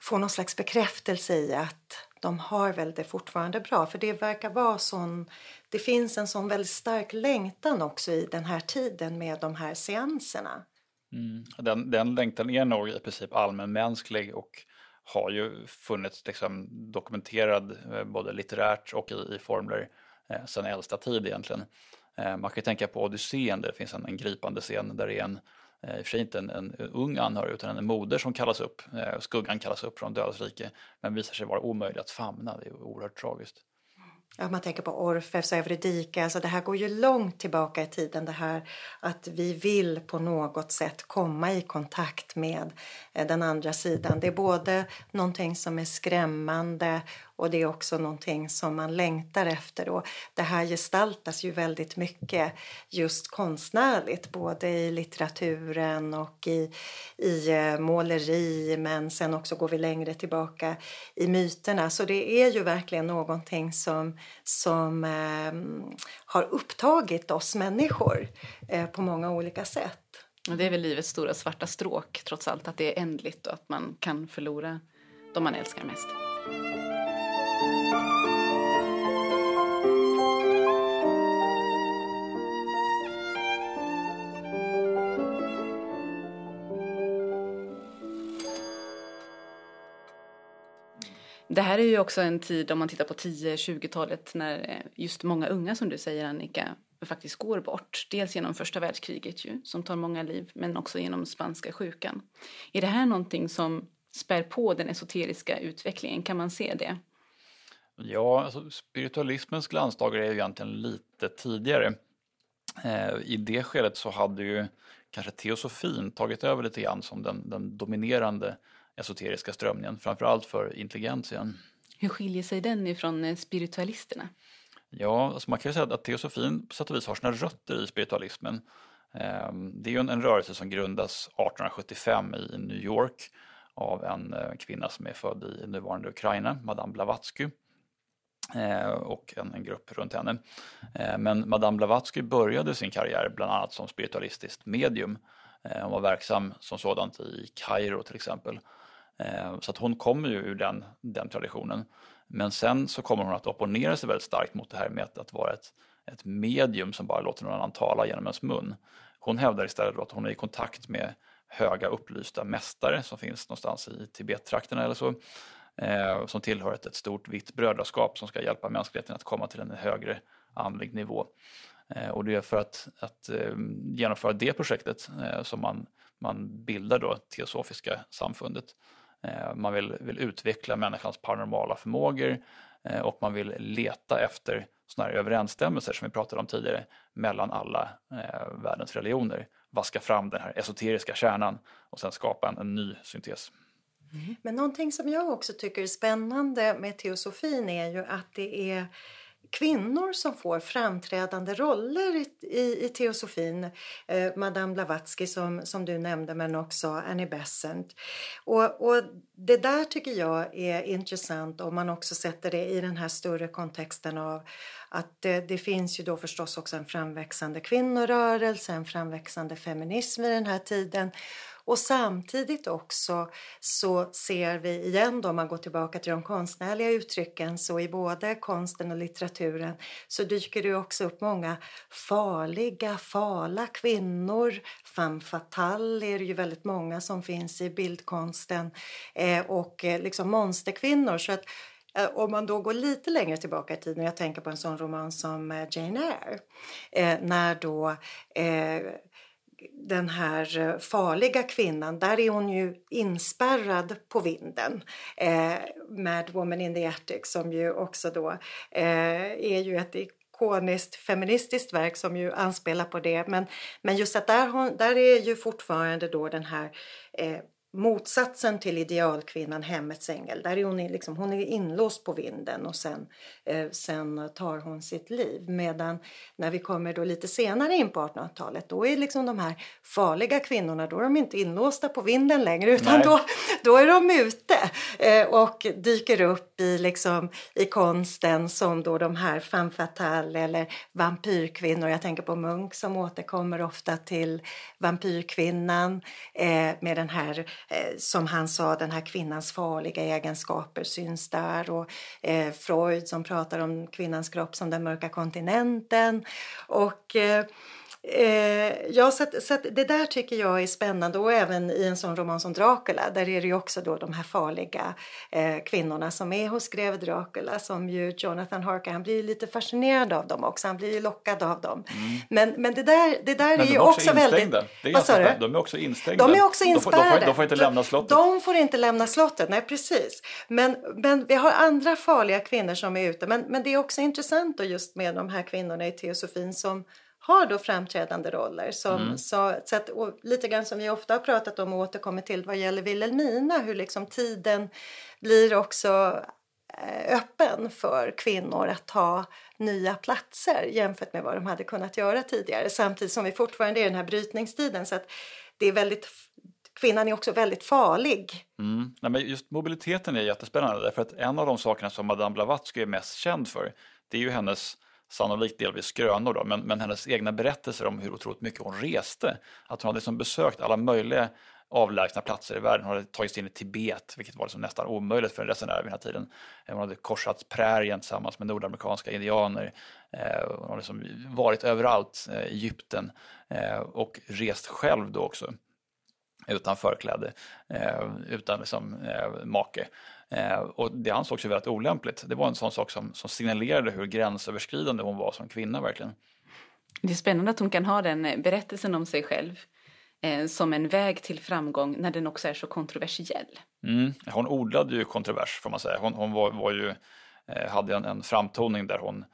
få någon slags bekräftelse i att de har väl det fortfarande bra. För det verkar vara sån, det finns en sån väldigt stark längtan också i den här tiden med de här seanserna. Mm. Den, den längtan är nog i princip allmänmänsklig och har ju funnits liksom dokumenterad eh, både litterärt och i, i formler eh, sedan äldsta tid egentligen. Eh, man kan ju tänka på Odysseen där det finns en, en gripande scen där det är en, Eh, i och för sig inte en, en ung anhörig utan en moder som kallas upp, eh, skuggan kallas upp från dödens rike men visar sig vara omöjlig att famna, det är oerhört tragiskt. Ja, man tänker på Orfeus och Eurydike, alltså det här går ju långt tillbaka i tiden det här att vi vill på något sätt komma i kontakt med eh, den andra sidan. Det är både någonting som är skrämmande och det är också någonting som man längtar efter. Och det här gestaltas ju väldigt mycket just konstnärligt, både i litteraturen och i, i eh, måleri, men sen också går vi längre tillbaka i myterna. Så det är ju verkligen någonting som, som eh, har upptagit oss människor eh, på många olika sätt. Det är väl livets stora svarta stråk trots allt, att det är ändligt och att man kan förlora de man älskar mest. Det här är ju också en tid, om man tittar på 10-20-talet, när eh, just många unga, som du säger Annika, faktiskt går bort. Dels genom första världskriget ju, som tar många liv, men också genom spanska sjukan. Är det här någonting som spär på den esoteriska utvecklingen? Kan man se det? Ja, alltså spiritualismens glansdagar är ju egentligen lite tidigare. Eh, I det skedet så hade ju kanske teosofin tagit över lite grann som den, den dominerande esoteriska strömningen, framförallt för intelligentien. Hur skiljer sig den ifrån eh, spiritualisterna? Ja, alltså man kan ju säga att teosofin på sätt och vis har sina rötter i spiritualismen. Ehm, det är ju en, en rörelse som grundas 1875 i New York av en eh, kvinna som är född i nuvarande Ukraina, Madame Blavatsky eh, Eh, och en, en, grupp runt henne. Eh, men Madame Blavatsky började sin karriär bland annat som spiritualistiskt medium. Eh, hon var verksam som sådant i Kairo till exempel så att hon kommer ju ur den, den traditionen. Men sen så kommer hon att opponera sig väldigt starkt mot det här med att, att vara ett, ett medium som bara låter någon annan tala genom ens mun. Hon hävdar istället att hon är i kontakt med höga upplysta mästare som finns någonstans i Tibettrakterna eller så. Eh, som tillhör ett, ett stort vitt brödraskap som ska hjälpa mänskligheten att komma till en högre andlig nivå. Eh, och det är för att, att eh, genomföra det projektet eh, som man, man bildar då Teosofiska samfundet. Eh, man vill, vill utveckla människans paranormala förmågor eh, och man vill leta efter sådana här överensstämmelser som vi pratade om tidigare mellan alla eh, världens religioner. Vaska fram den här esoteriska kärnan och sen skapa en, en ny syntes. Mm. Men någonting som jag också tycker är spännande med teosofin är ju att det är kvinnor som får framträdande roller i, i, i teosofin. Eh, Madame Blavatsky som, som du nämnde men också Annie Besant. Och, och det där tycker jag är intressant om man också sätter det i den här större kontexten av att det, det, finns ju då förstås också en framväxande kvinnorörelse, en framväxande feminism i den här tiden. Och samtidigt också så ser vi igen då om man går tillbaka till de konstnärliga uttrycken så i både konsten och litteraturen så dyker det också upp många farliga, fala kvinnor. Femme fatale är det ju väldigt många som finns i bildkonsten eh, och eh, liksom monsterkvinnor. Så att eh, om man då går lite längre tillbaka i tiden, jag tänker på en sån roman som eh, Jane Eyre, eh, när då eh, den här eh, farliga kvinnan, där är hon ju inspärrad på vinden. Eh, Mad Woman in the Attic som ju också då eh, är ju ett ikoniskt feministiskt verk som ju anspelar på det. Men, men just att där, hon, där är ju fortfarande då den här eh, motsatsen till idealkvinnan, hemmets ängel. Där är hon, liksom, hon är inlåst på vinden och sen, eh, sen tar hon sitt liv. Medan när vi kommer då lite senare in på 1800-talet då är liksom de här farliga kvinnorna då är de inte inlåsta på vinden längre utan då, då är de ute eh, och dyker upp i, liksom, i konsten som då de här femme fatale eller vampyrkvinnor. Jag tänker på Munk som återkommer ofta till vampyrkvinnan eh, med den här eh, som han sa, den här kvinnans farliga egenskaper syns där och eh, Freud som pratar om kvinnans kropp som den mörka kontinenten. Och eh, eh, ja, så, att, så att det där tycker jag är spännande och även i en sån roman som Dracula där är det ju också då de här farliga eh, kvinnorna som är hos greve Dracula som ju Jonathan Harker, han blir ju lite fascinerad av dem också, han blir ju lockad av dem. Mm. Men, men det där, det där är ju också, också väldigt... Det är vad sa du? De är också instängda. De är också inspärrade. De får, de, får, de får, inte lämna slottet. De får inte lämna slottet, nej precis. Men, men vi har andra farliga kvinnor som är ute, men, men det är också intressant då just med de här kvinnorna i teosofin som har då framträdande roller. Som, mm. så, så att, lite grann som vi ofta har pratat om och återkommer till vad gäller Wilhelmina, hur liksom tiden blir också eh, öppen för kvinnor att ta nya platser jämfört med vad de hade kunnat göra tidigare samtidigt som vi fortfarande är i den här brytningstiden så att det är väldigt kvinnan är också väldigt farlig. Mm. Nej, men just mobiliteten är jättespännande därför att en av de sakerna som Madame Blavatsky är mest känd för det är ju hennes sannolikt delvis skrönor då, men, men hennes egna berättelser om hur otroligt mycket hon reste. Att hon hade liksom besökt alla möjliga avlägsna platser i världen. Hon hade tagit sig in i Tibet, vilket var liksom nästan omöjligt för en resenär vid den här tiden. Eh, hon hade korsat prärien tillsammans med nordamerikanska indianer. Eh, hon hade liksom varit överallt, eh, i Egypten, och rest själv då också utan förkläde, utan liksom, make. Eh, och det ansågs ju väldigt olämpligt. Det var en sån sak som, som signalerade hur gränsöverskridande hon var som kvinna verkligen. Det är spännande att hon kan ha den eh, berättelsen om sig själv eh, som en väg till framgång när den också är så kontroversiell. Mm, hon odlade ju kontrovers får man säga. Hon, hon var, var, ju, eh, hade en, en framtoning där hon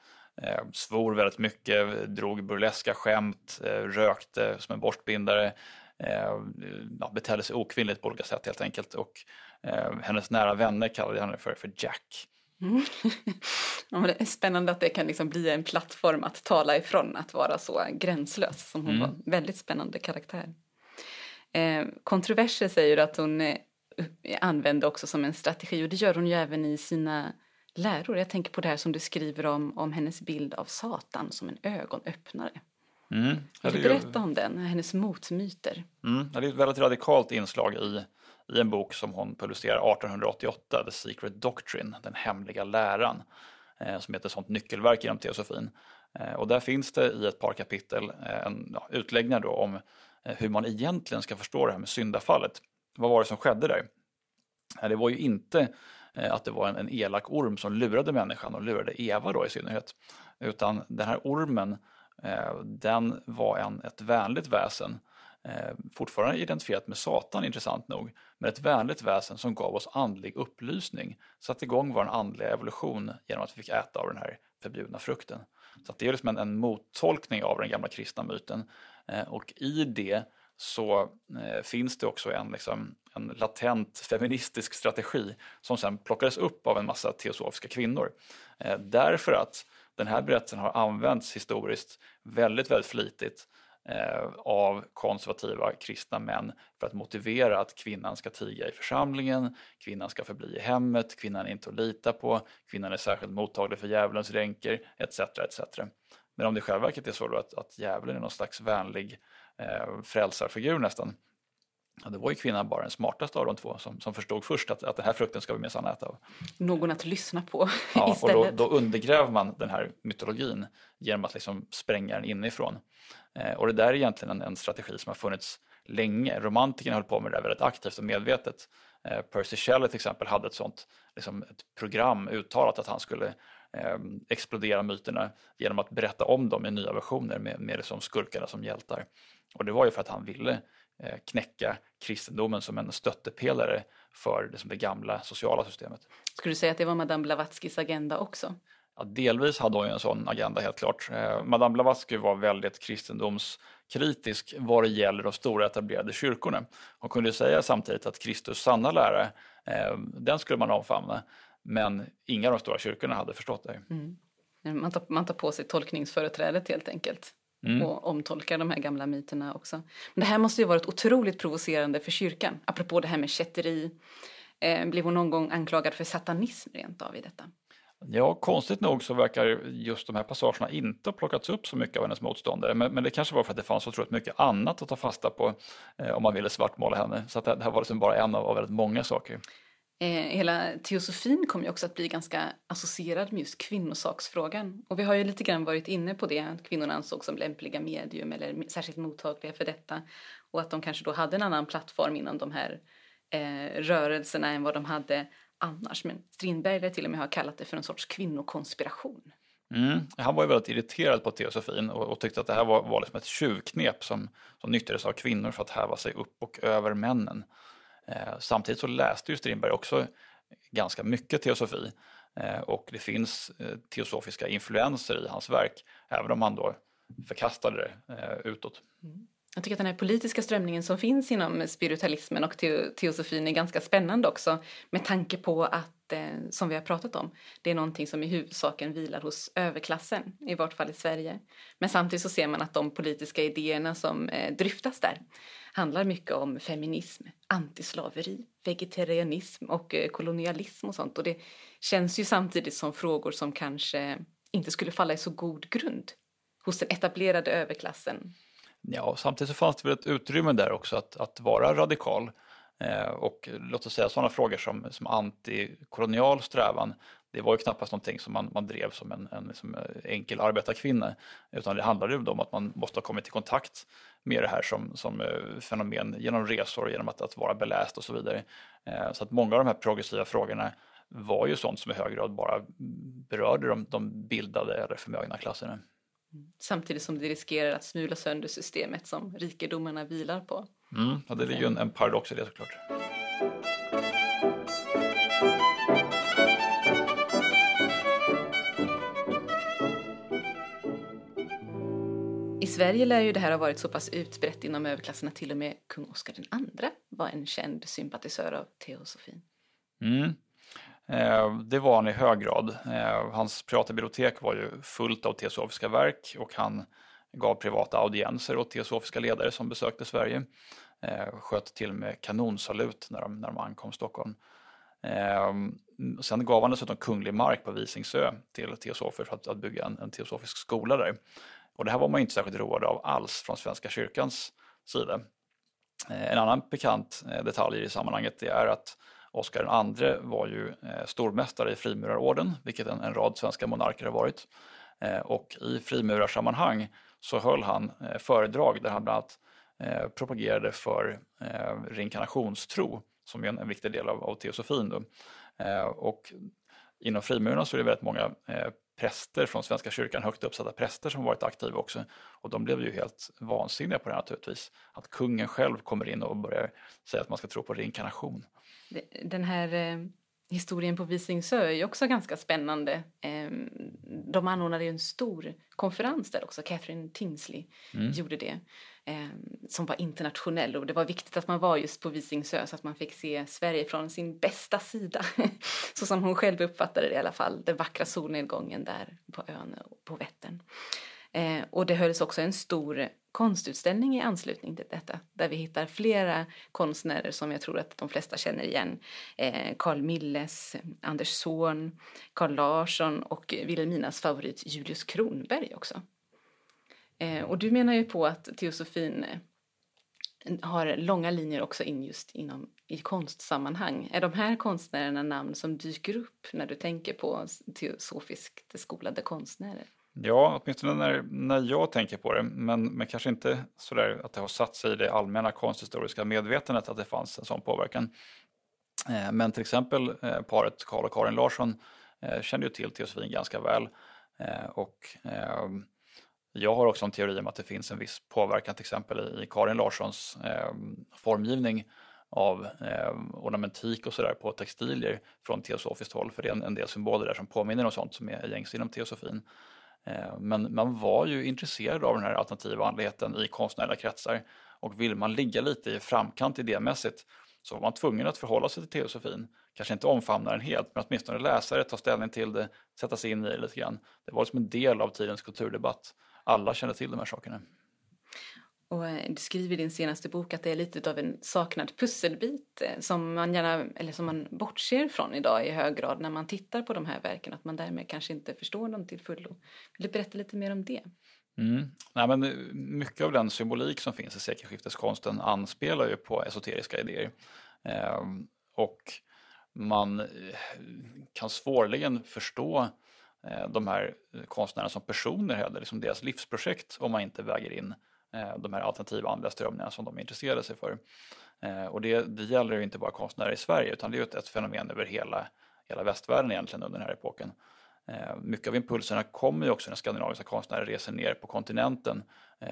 eh, svor väldigt mycket, drog burleska skämt, eh, rökte som en borstbindare, eh, betedde sig okvinnligt på olika sätt helt enkelt. Och Eh, hennes nära vänner kallade henne för, för Jack. Mm. ja, det är spännande att det kan liksom bli en plattform att tala ifrån, att vara så gränslös som hon mm. var. Väldigt spännande karaktär. Eh, kontroverser säger att hon eh, använde också som en strategi och det gör hon ju även i sina läror. Jag tänker på det här som du skriver om, om hennes bild av Satan som en ögonöppnare. Mm. Vill du berätta om den, hennes motmyter? Mm. Det är ett väldigt radikalt inslag i i en bok som hon publicerar 1888, The Secret Doctrine, den hemliga läran, eh, som heter sånt nyckelverk inom teosofin. Eh, och där finns det i ett par kapitel eh, en ja, utläggningar då om hur man egentligen ska förstå det här med syndafallet. Vad var det som skedde där? Det var ju inte att det var en, en elak orm som lurade människan och lurade Eva då i synnerhet. Utan den här ormen, den var en, ett vänligt väsen eh, fortfarande identifierat med Satan intressant nog, men ett vänligt väsen som gav oss andlig upplysning, satte igång vår andliga evolution genom att vi fick äta av den här förbjudna frukten. Så det är liksom en, en mottolkning av den gamla kristna myten eh, och i det så eh, finns det också en, liksom, en latent feministisk strategi som sen plockades upp av en massa teosofiska kvinnor. Eh, därför att den här berättelsen har använts historiskt väldigt, väldigt flitigt av konservativa kristna män för att motivera att kvinnan ska tiga i församlingen, kvinnan ska förbli i hemmet, kvinnan är inte att lita på, kvinnan är särskilt mottaglig för djävulens ränker etc. etc. Men om det i själva verket är så att, att djävulen är någon slags vänlig eh, frälsarfigur nästan, Ja, det var ju kvinnan bara den smartaste av de två som, som förstod först att, att den här frukten ska vi minsann äta av. Någon att lyssna på ja, istället. Och då, då, undergräver man den här mytologin genom att liksom spränga den inifrån. Eh, och det där är egentligen en, en, strategi som har funnits länge. Romantikerna höll på med det där väldigt aktivt och medvetet. Eh, Percy Shelley till exempel hade ett sånt liksom ett program uttalat att han skulle eh, explodera myterna genom att berätta om dem i nya versioner med, med liksom skurkarna som hjältar. Och det var ju för att han ville Eh, knäcka kristendomen som en stöttepelare för det, det gamla sociala systemet. Skulle du säga att det var Madame Blavatskys agenda också? Ja, delvis hade hon ju en sån agenda helt klart. Eh, Madame Blavatsky var väldigt kristendomskritisk vad det gäller de stora etablerade kyrkorna. Hon kunde säga samtidigt att Kristus sanna lära, eh, den skulle man omfamna. Men inga av de stora kyrkorna hade förstått det. Mm. Man, tar, man tar på sig tolkningsföreträdet helt enkelt mm. och omtolkar de här gamla myterna också. Men det här måste ju varit otroligt provocerande för kyrkan. Apropå det här med kätteri. Eh, blev hon någon gång anklagad för satanism rent av i detta? Ja, konstigt nog så verkar just de här passagerna inte ha plockats upp så mycket av hennes motståndare. Men, men det kanske var för att det fanns så otroligt mycket annat att ta fasta på eh, om man ville svartmåla henne. Så att det, det här var liksom bara en av, av väldigt många saker. Eh, hela teosofin kom ju också att bli ganska associerad med just kvinnosaksfrågan. Och vi har ju lite grann varit inne på det, att kvinnorna ansågs som lämpliga medium eller särskilt mottagliga för detta. Och att de kanske då hade en annan plattform inom de här eh, rörelserna än vad de hade annars. Men Strindberg lär till och med ha kallat det för en sorts kvinnokonspiration. Mm. Han var ju väldigt irriterad på teosofin och, och tyckte att det här var, var liksom ett tjuvknep som, som nyttjades av kvinnor för att häva sig upp och över männen. Eh, samtidigt så läste ju Strindberg också ganska mycket teosofi eh, och det finns eh, teosofiska influenser i hans verk, även om han då förkastade det utåt. Mm. Jag tycker att den här politiska strömningen som finns inom spiritualismen och teosofin är ganska spännande också med tanke på att, eh, som vi har pratat om, det är någonting som i huvudsaken vilar hos överklassen, i vart fall i Sverige. Men samtidigt så ser man att de politiska idéerna som eh, dryftas där handlar mycket om feminism, antislaveri, vegetarianism och eh, kolonialism och sånt. Och det känns ju samtidigt som frågor som kanske inte skulle falla i så god grund hos den etablerade överklassen Ja, samtidigt så fanns det väl ett utrymme där också att, att vara radikal. Eh, och låt oss säga sådana frågor som, som antikolonial strävan, det var ju knappast någonting som man, man drev som en, en som enkel arbetarkvinna, utan det handlade ju om att man måste ha kommit i kontakt med det här som, som eh, fenomen genom resor, genom att, att vara beläst och så vidare. Eh, så att många av de här progressiva frågorna var ju sånt som i hög grad bara berörde de, de bildade eller förmögna klasserna. Samtidigt som det riskerar att smula sönder systemet som rikedomarna vilar på. Mm, ja, det ligger ju en, en paradox i det såklart. I Sverige lär ju det här ha varit så pass utbrett inom överklassen att till och med kung Oscar II var en känd sympatisör av teosofin. Mm. Eh, det var han i hög grad. Eh, hans privata bibliotek var ju fullt av teosofiska verk och han gav privata audienser åt teosofiska ledare som besökte Sverige. Eh, sköt till med kanonsalut när de, när de ankom Stockholm. Ehm, sen gav han dessutom kunglig mark på Visingsö till teosofer för att, att bygga en, en teosofisk skola där. Och det här var man inte särskilt road av alls från Svenska kyrkans sida. En annan pikant detalj i sammanhanget är att Oscar II var ju eh, stormästare i frimurarorden, vilket en, en rad svenska monarker har varit. Eh, och i frimurarsammanhang så höll han eh, föredrag där han bland annat eh, propagerade för eh, reinkarnationstro som är en, en viktig del av, av teosofin. Då. Eh, och inom frimurarna så är det väldigt många präster från Svenska kyrkan, högt uppsatta präster som varit aktiva också. Och de blev ju helt vansinniga på det naturligtvis. Att kungen själv kommer in och börjar säga att man ska tro på reinkarnation. Den här eh, historien på Visingsö är ju också ganska spännande. Eh, de anordnade ju en stor konferens där också, Catherine Tinsley mm. gjorde det. Eh, som var internationell och det var viktigt att man var just på Visingsö så att man fick se Sverige från sin bästa sida. så som hon själv uppfattade det i alla fall, den vackra solnedgången där på ön och på Vättern. Eh, och det hölls också en stor konstutställning i anslutning till detta där vi hittar flera konstnärer som jag tror att de flesta känner igen. Eh, Carl Milles, Anders Zorn, Carl Larsson och Vilhelminas favorit Julius Kronberg också. Eh, och du menar ju på att teosofin eh, har långa linjer också in just inom i konstsammanhang. Är de här konstnärerna namn som dyker upp när du tänker på teosofiskt skolade konstnärer? Ja, åtminstone när, när jag tänker på det, men, men kanske inte sådär att det har satt sig i det allmänna konsthistoriska medvetandet att det fanns en sån påverkan. Eh, men till exempel eh, paret Karl och Karin Larsson kände ju till teosofin ganska väl och jag har också en teori om att det finns en viss påverkan till exempel i Karin Larssons eh, formgivning av eh, ornamentik och sådär på textilier från teosofiskt håll, för det är en, en del symboler där som påminner om sånt som är gängs inom teosofin. Eh, men man var ju intresserad av den här alternativa andligheten i konstnärliga kretsar och vill man ligga lite i framkant idémässigt så var man tvungen att förhålla sig till teosofin. Kanske inte omfamna den helt, men åtminstone läsa det, ta ställning till det, sätta sig in i det lite grann. Det var liksom en del av tidens kulturdebatt. Alla kände till de här sakerna. Och eh, du skriver i din senaste bok att det är lite av en saknad pusselbit eh, som man gärna, eller som man bortser från idag i hög grad när man tittar på de här verken, att man därmed kanske inte förstår dem till fullo. Vill du berätta lite mer om det? Mm. Nej, men eh, mycket av den symbolik som finns i sekelskifteskonsten anspelar ju på esoteriska idéer. Eh, och man kan svårligen förstå Eh, de här konstnärerna som personer heller, liksom deras livsprojekt om man inte väger in eh, de här alternativa andliga strömningarna som de intresserade sig för. Eh, och det, det gäller ju inte bara konstnärer i Sverige utan det är ett, ett fenomen över hela, hela västvärlden egentligen under den här epoken. Mycket av impulserna kommer ju också när skandinaviska konstnärer reser ner på kontinenten,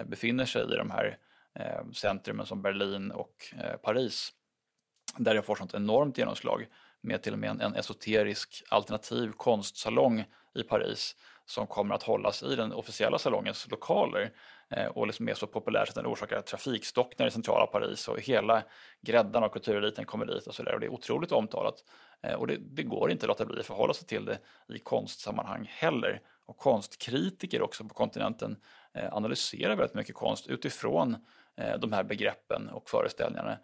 befinner sig i de här centrumen som Berlin och Paris, där det får sånt enormt genomslag med till och med en, en esoterisk alternativ konstsalong i Paris som kommer att hållas i den officiella salongens lokaler eh, och liksom är så populär att den orsakar trafikstockningar i centrala Paris och hela gräddan av kultureliten kommer dit och sådär och det är otroligt omtalat. Eh, och det, det, går inte att låta bli att förhålla sig till det i konstsammanhang heller. Och konstkritiker också på kontinenten eh, analyserar väldigt mycket konst utifrån de här begreppen och föreställningarna,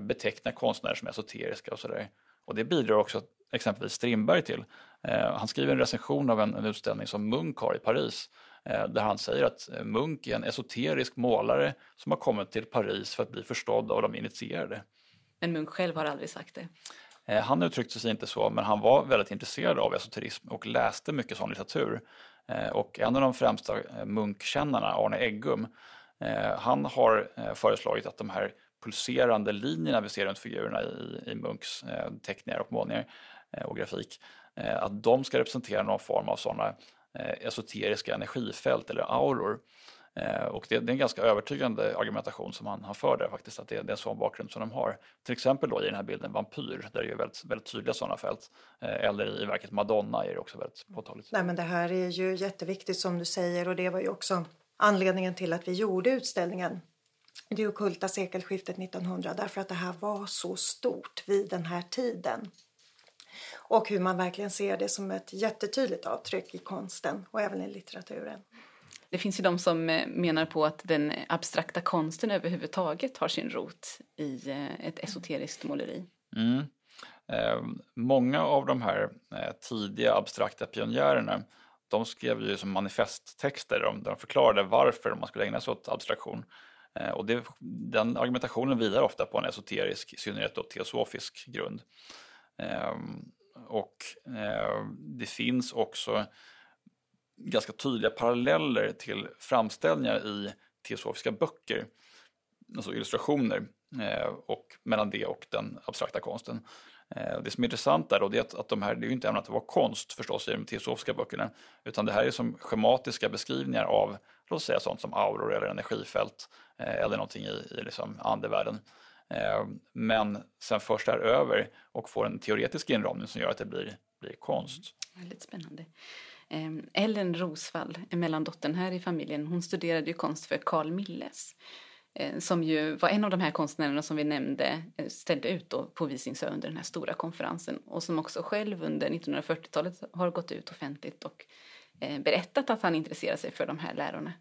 betecknar konstnärer som esoteriska och sådär. Och det bidrar också exempelvis Strindberg till. Eh, han skriver en recension av en, en, utställning som Munk har i Paris eh, där han säger att eh, Munk är en esoterisk målare som har kommit till Paris för att bli förstådd av de initierade. Men Munk själv har aldrig sagt det? Han uttryckte sig inte så, men han var väldigt intresserad av esoterism och läste mycket sån litteratur. Och en av de främsta Munkkännarna, Arne Eggum, han har föreslagit att de här pulserande linjerna vi ser runt figurerna i, i Munchs eh, teckningar och målningar eh, och grafik, eh, att de ska representera någon form av sådana eh, esoteriska energifält eller auror. Eh, och det, det, är en ganska övertygande argumentation som han, han för där faktiskt, att det, det är en sån bakgrund som de har. Till exempel då i den här bilden Vampyr, där det är väldigt, väldigt tydliga sådana fält. Eh, eller i verket Madonna är det också väldigt påtagligt. Nej men det här är ju jätteviktigt som du säger och det var ju också anledningen till att vi gjorde utställningen det okulta sekelskiftet 1900 därför att det här var så stort vid den här tiden. Och hur man verkligen ser det som ett jättetydligt avtryck i konsten och även i litteraturen. Det finns ju de som eh, menar på att den abstrakta konsten överhuvudtaget har sin rot i eh, ett esoteriskt måleri. Mm. Eh, många av de här eh, tidiga abstrakta pionjärerna de skrev ju som manifesttexter där de förklarade varför man skulle ägna sig åt abstraktion. Eh, och det, den argumentationen vilar ofta på en esoterisk, i synnerhet då teosofisk grund. Ehm, och eh, det finns också ganska tydliga paralleller till framställningar i teosofiska böcker, alltså illustrationer, eh, och mellan det och den abstrakta konsten. Eh, det som är intressant där då, det är att, att de här, det är ju inte ämnat att vara konst förstås i de teosofiska böckerna, utan det här är som schematiska beskrivningar av, låt säga sånt som auror eller energifält Eh, eller någonting i, i liksom andevärlden. Eh, men sen förs det här över och får en teoretisk inramning som gör att det blir, blir konst. Mm, väldigt spännande. Ehm, Ellen Rosvall, mellandottern här i familjen, hon studerade ju konst för Carl Milles Eh, som ju var en av de här konstnärerna som vi nämnde eh, ställde ut då på Visingsö under den här stora konferensen och som också själv under 1940-talet har gått ut offentligt och eh, berättat att han intresserar sig för de här lärorna.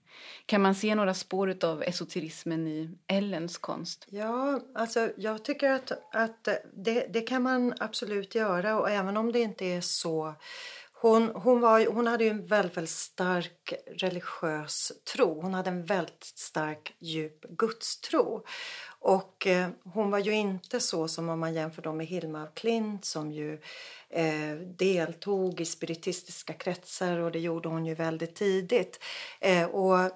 Kan man se några spår av esoterismen i Ellens konst? Ja, alltså jag tycker att, att det, det kan man absolut göra och även om det inte är så hon, hon, var, hon hade ju en väldigt, väldigt stark religiös tro. Hon hade en väldigt stark, djup gudstro. Och eh, hon var ju inte så som om man jämför dem med Hilma af Klint som ju eh, deltog i spiritistiska kretsar och det gjorde hon ju väldigt tidigt. Eh, och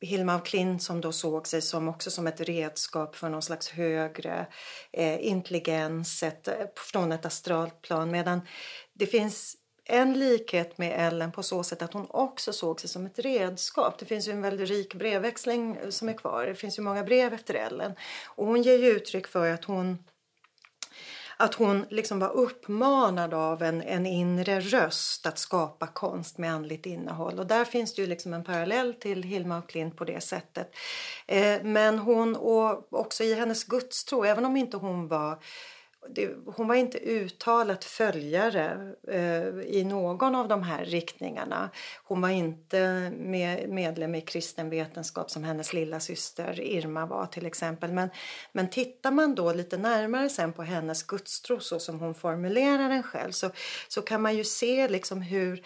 Hilma af Klint som då såg sig som också som ett redskap för någon slags högre eh, intelligens ett, från ett astralt plan medan det finns en likhet med Ellen på så sätt att hon också såg sig som ett redskap. Det finns ju en väldigt rik brevväxling som är kvar. Det finns ju många brev efter Ellen. Och hon ger ju uttryck för att hon att hon liksom var uppmanad av en, en inre röst att skapa konst med andligt innehåll. Och där finns det ju liksom en parallell till Hilma af Klint på det sättet. Eh, men hon, och också i hennes gudstro, även om inte hon var det, hon var inte uttalat följare eh, i någon av de här riktningarna. Hon var inte med, medlem i kristen vetenskap som hennes lilla syster Irma var till exempel. Men, men tittar man då lite närmare sen på hennes gudstro så som hon formulerar den själv så, så kan man ju se liksom hur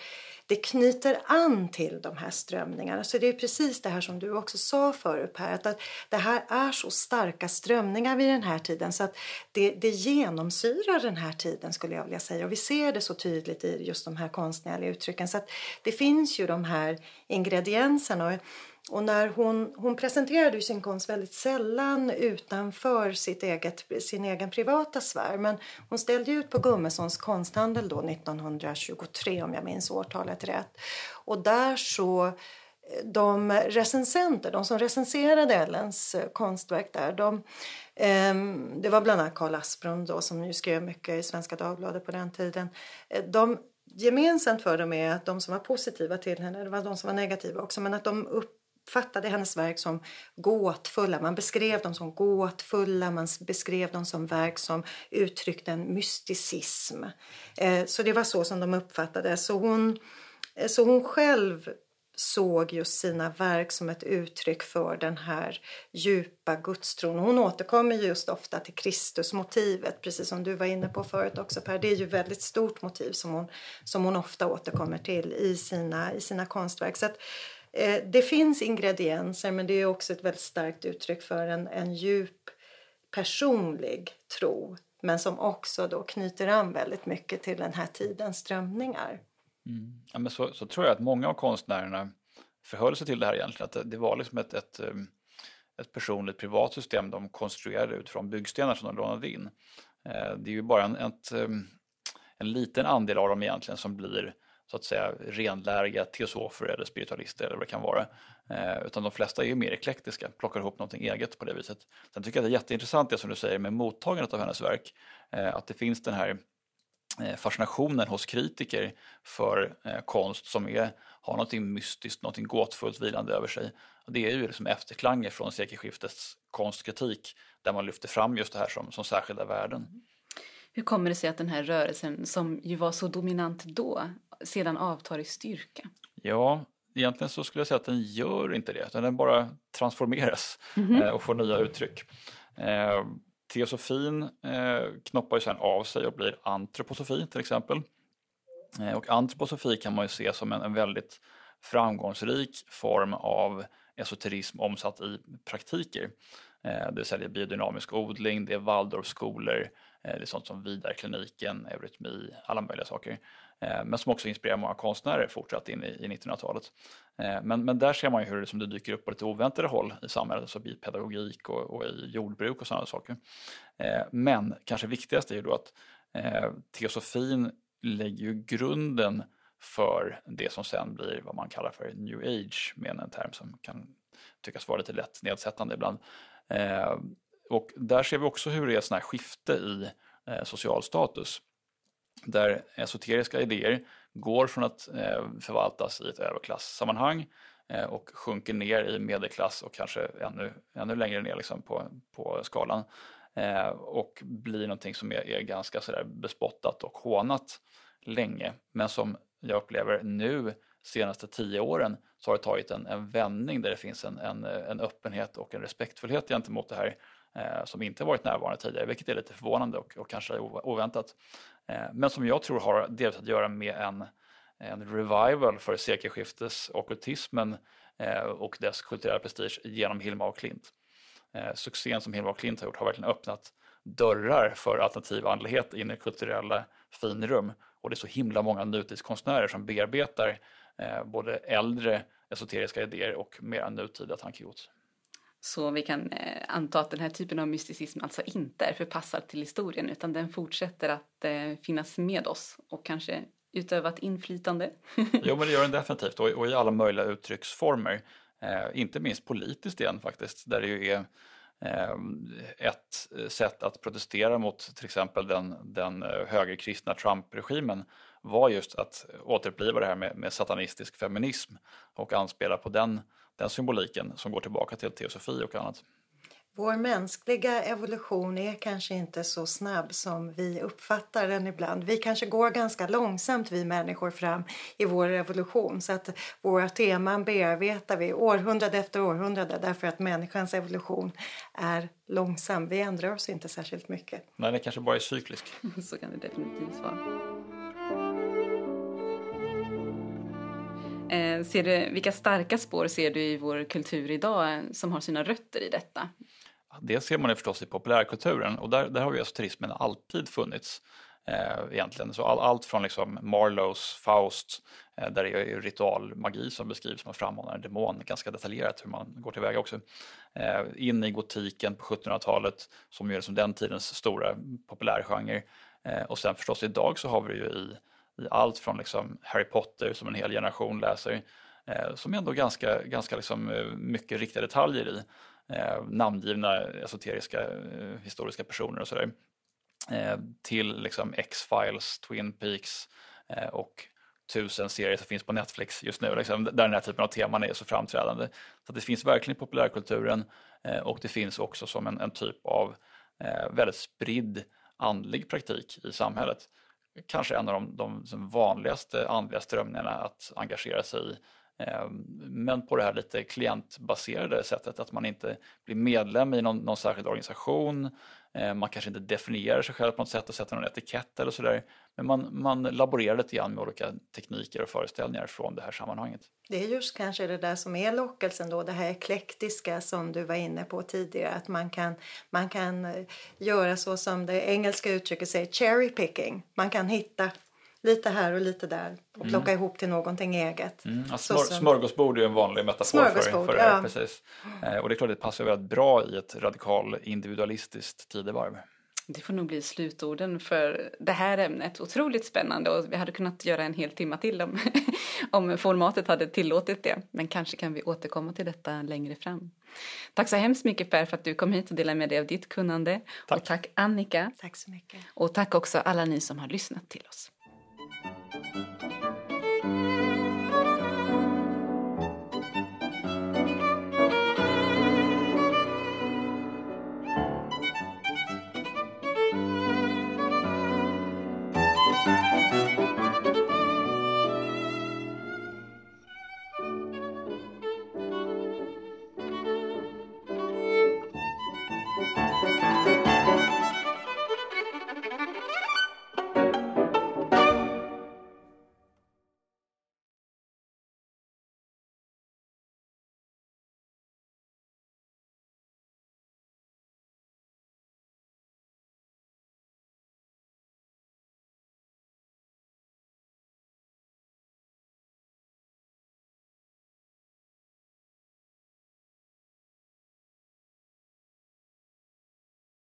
det knyter an till de här strömningarna. Så det är precis det här som du också sa förut Per, att det här är så starka strömningar vid den här tiden så att det, det genomsyrar den här tiden skulle jag vilja säga. Och vi ser det så tydligt i just de här konstnärliga uttrycken. Så att det finns ju de här ingredienserna. Och när hon, hon presenterade ju sin konst väldigt sällan utanför sitt eget, sin egen privata sfär. Men hon ställde ut på Gummessons konsthandel då 1923 om jag minns årtalet rätt. Och där så eh, de recensenter, de som recenserade Ellens eh, konstverk där, de, eh, det var bland annat Karl Asprund då som ju skrev mycket i Svenska Dagbladet på den tiden. Eh, de gemensamt för dem är att de som var positiva till henne, det var de som var negativa också, men att de upp uppfattade hennes verk som gåtfulla. Man beskrev dem som gåtfulla, man beskrev dem som verk som uttryckte en mysticism. Eh, så det var så som de uppfattade så hon, eh, så hon själv såg just sina verk som ett uttryck för den här djupa gudstron. Hon återkommer just ofta till Kristusmotivet, precis som du var inne på förut också Per. Det är ju ett väldigt stort motiv som hon, som hon ofta återkommer till i sina, i sina konstverk. Så att, Eh, det finns ingredienser men det är också ett väldigt starkt uttryck för en, en djup personlig tro men som också då knyter an väldigt mycket till den här tidens strömningar. Mm. Ja, men så, så, tror jag att många av konstnärerna förhöll sig till det här egentligen, att det var liksom ett, ett, um, ett personligt privat system de konstruerade utifrån byggstenar som de lånade in. Eh, det är ju bara en, ett, um, en liten andel av dem egentligen som blir så att säga renläriga teosofer eller spiritualister eller vad det kan vara. Eh, utan de flesta är ju mer eklektiska, plockar ihop någonting eget på det viset. Sen tycker jag det är jätteintressant det som du säger med mottagandet av hennes verk, eh, att det finns den här eh, fascinationen hos kritiker för eh, konst som är, har någonting mystiskt, någonting gåtfullt vilande över sig. Det är ju liksom efterklanger från sekelskiftets konstkritik där man lyfter fram just det här som, som särskilda värden. Hur kommer det sig att den här rörelsen, som ju var så dominant då, sedan avtar i styrka? Ja, egentligen så skulle jag säga att den gör inte det, utan den bara transformeras mm -hmm. och får nya uttryck. Eh, teosofin eh, knoppar ju sen av sig och blir antroposofi till exempel. Eh, och antroposofi kan man ju se som en, en väldigt framgångsrik form av esoterism omsatt i praktiker. Eh, det vill säga det är biodynamisk odling, det är Waldorfskolor, det är sånt som Vidarkliniken, eurytmi, alla möjliga saker. Eh, men som också inspirerar många konstnärer fortsatt in i 1900-talet. Eh, men, men där ser man ju hur det, som det dyker upp på lite oväntade håll i samhället, alltså i pedagogik och, och i jordbruk och sådana saker. Eh, men kanske viktigast är ju då att teosofin lägger ju grunden för det som sen blir vad man kallar för new age med en term som kan tyckas vara lite lätt nedsättande ibland. Eh, och där ser vi också hur det är ett här skifte i eh, social status. Där esoteriska idéer går från att eh, förvaltas i ett överklassammanhang eh, och sjunker ner i medelklass och kanske ännu, ännu längre ner liksom på, på skalan. Eh, och blir någonting som är, är ganska sådär bespottat och hånat länge men som jag upplever nu senaste tio åren så har det tagit en, en vändning där det finns en, en, en öppenhet och en respektfullhet gentemot det här eh, som inte varit närvarande tidigare, vilket är lite förvånande och, och kanske oväntat. Eh, men som jag tror har delvis att göra med en, en revival för sekelskiftes ockultismen eh, och dess kulturella prestige genom Hilma och Klint. Eh, succén som Hilma och Klint har gjort har verkligen öppnat dörrar för alternativ andlighet in i kulturella finrum och det är så himla många nutidskonstnärer som bearbetar både äldre esoteriska idéer och mer nutida tankegods. Så vi kan eh, anta att den här typen av mysticism alltså inte är förpassad till historien utan den fortsätter att eh, finnas med oss och kanske utöva ett inflytande. jo men det gör den definitivt och, och i alla möjliga uttrycksformer. Eh, inte minst politiskt igen faktiskt där det ju är eh, ett sätt att protestera mot till exempel den, den eh, högerkristna Trump-regimen var just att återuppliva det här med, med, satanistisk feminism och anspela på den, den symboliken som går tillbaka till teosofi och annat. Vår mänskliga evolution är kanske inte så snabb som vi uppfattar den ibland. Vi kanske går ganska långsamt vi människor fram i vår evolution så att våra teman bearbetar vi århundrade efter århundrade därför att människans evolution är långsam. Vi ändrar oss inte särskilt mycket. Nej, det kanske bara är cyklisk. så kan det definitivt vara. Eh, ser du, vilka starka spår ser du i vår kultur idag eh, som har sina rötter i detta? Det ser man ju förstås i populärkulturen och där, där har ju alltså turismen alltid funnits. Eh, egentligen. Så all, allt från liksom Marlows Faust, eh, där det är ritualmagi som beskrivs som frammanar en demon, ganska detaljerat hur man går tillväga också. Eh, in i gotiken på 1700-talet som ju är liksom den tidens stora populärgenre. Eh, och sen förstås idag så har vi ju i, i allt från liksom Harry Potter som en hel generation läser, eh, som är ändå ganska, ganska liksom, eh, mycket riktiga detaljer i eh, namngivna esoteriska eh, historiska personer och sådär. Eh, till liksom X-Files, Twin Peaks eh, och tusen serier som finns på Netflix just nu, liksom, där den här typen av teman är så framträdande. Så det finns verkligen i populärkulturen eh, och det finns också som en, en typ av eh, väldigt spridd andlig praktik i samhället. Kanske en av de, de, vanligaste andliga strömningarna att engagera sig i. Ehm, men på det här lite klientbaserade sättet att man inte blir medlem i någon, någon särskild organisation. Ehm, man kanske inte definierar sig själv på något sätt och sätter någon etikett eller sådär. Men man, man laborerar lite grann med olika tekniker och föreställningar från det här sammanhanget. Det är just kanske det där som är lockelsen då, det här eklektiska som du var inne på tidigare. Att man kan, man kan eh, göra så som det engelska uttrycket säger, cherry picking. Man kan hitta lite här och lite där och plocka mm. ihop till någonting eget. Mm. Ja, smör, smörgåsbord är ju en vanlig metafor för, för det här. Ja. Precis. Eh, och det är klart att det passar väldigt bra i ett radikal individualistiskt tidevarv. Det får nog bli slutorden för det här ämnet. Otroligt spännande och vi hade kunnat göra en hel timme till om, om formatet hade tillåtit det. Men kanske kan vi återkomma till detta längre fram. Tack så hemskt mycket Per för att du kom hit och delade med dig av ditt kunnande. Tack. Och tack Annika. Tack så mycket. Och tack också alla ni som har lyssnat till oss.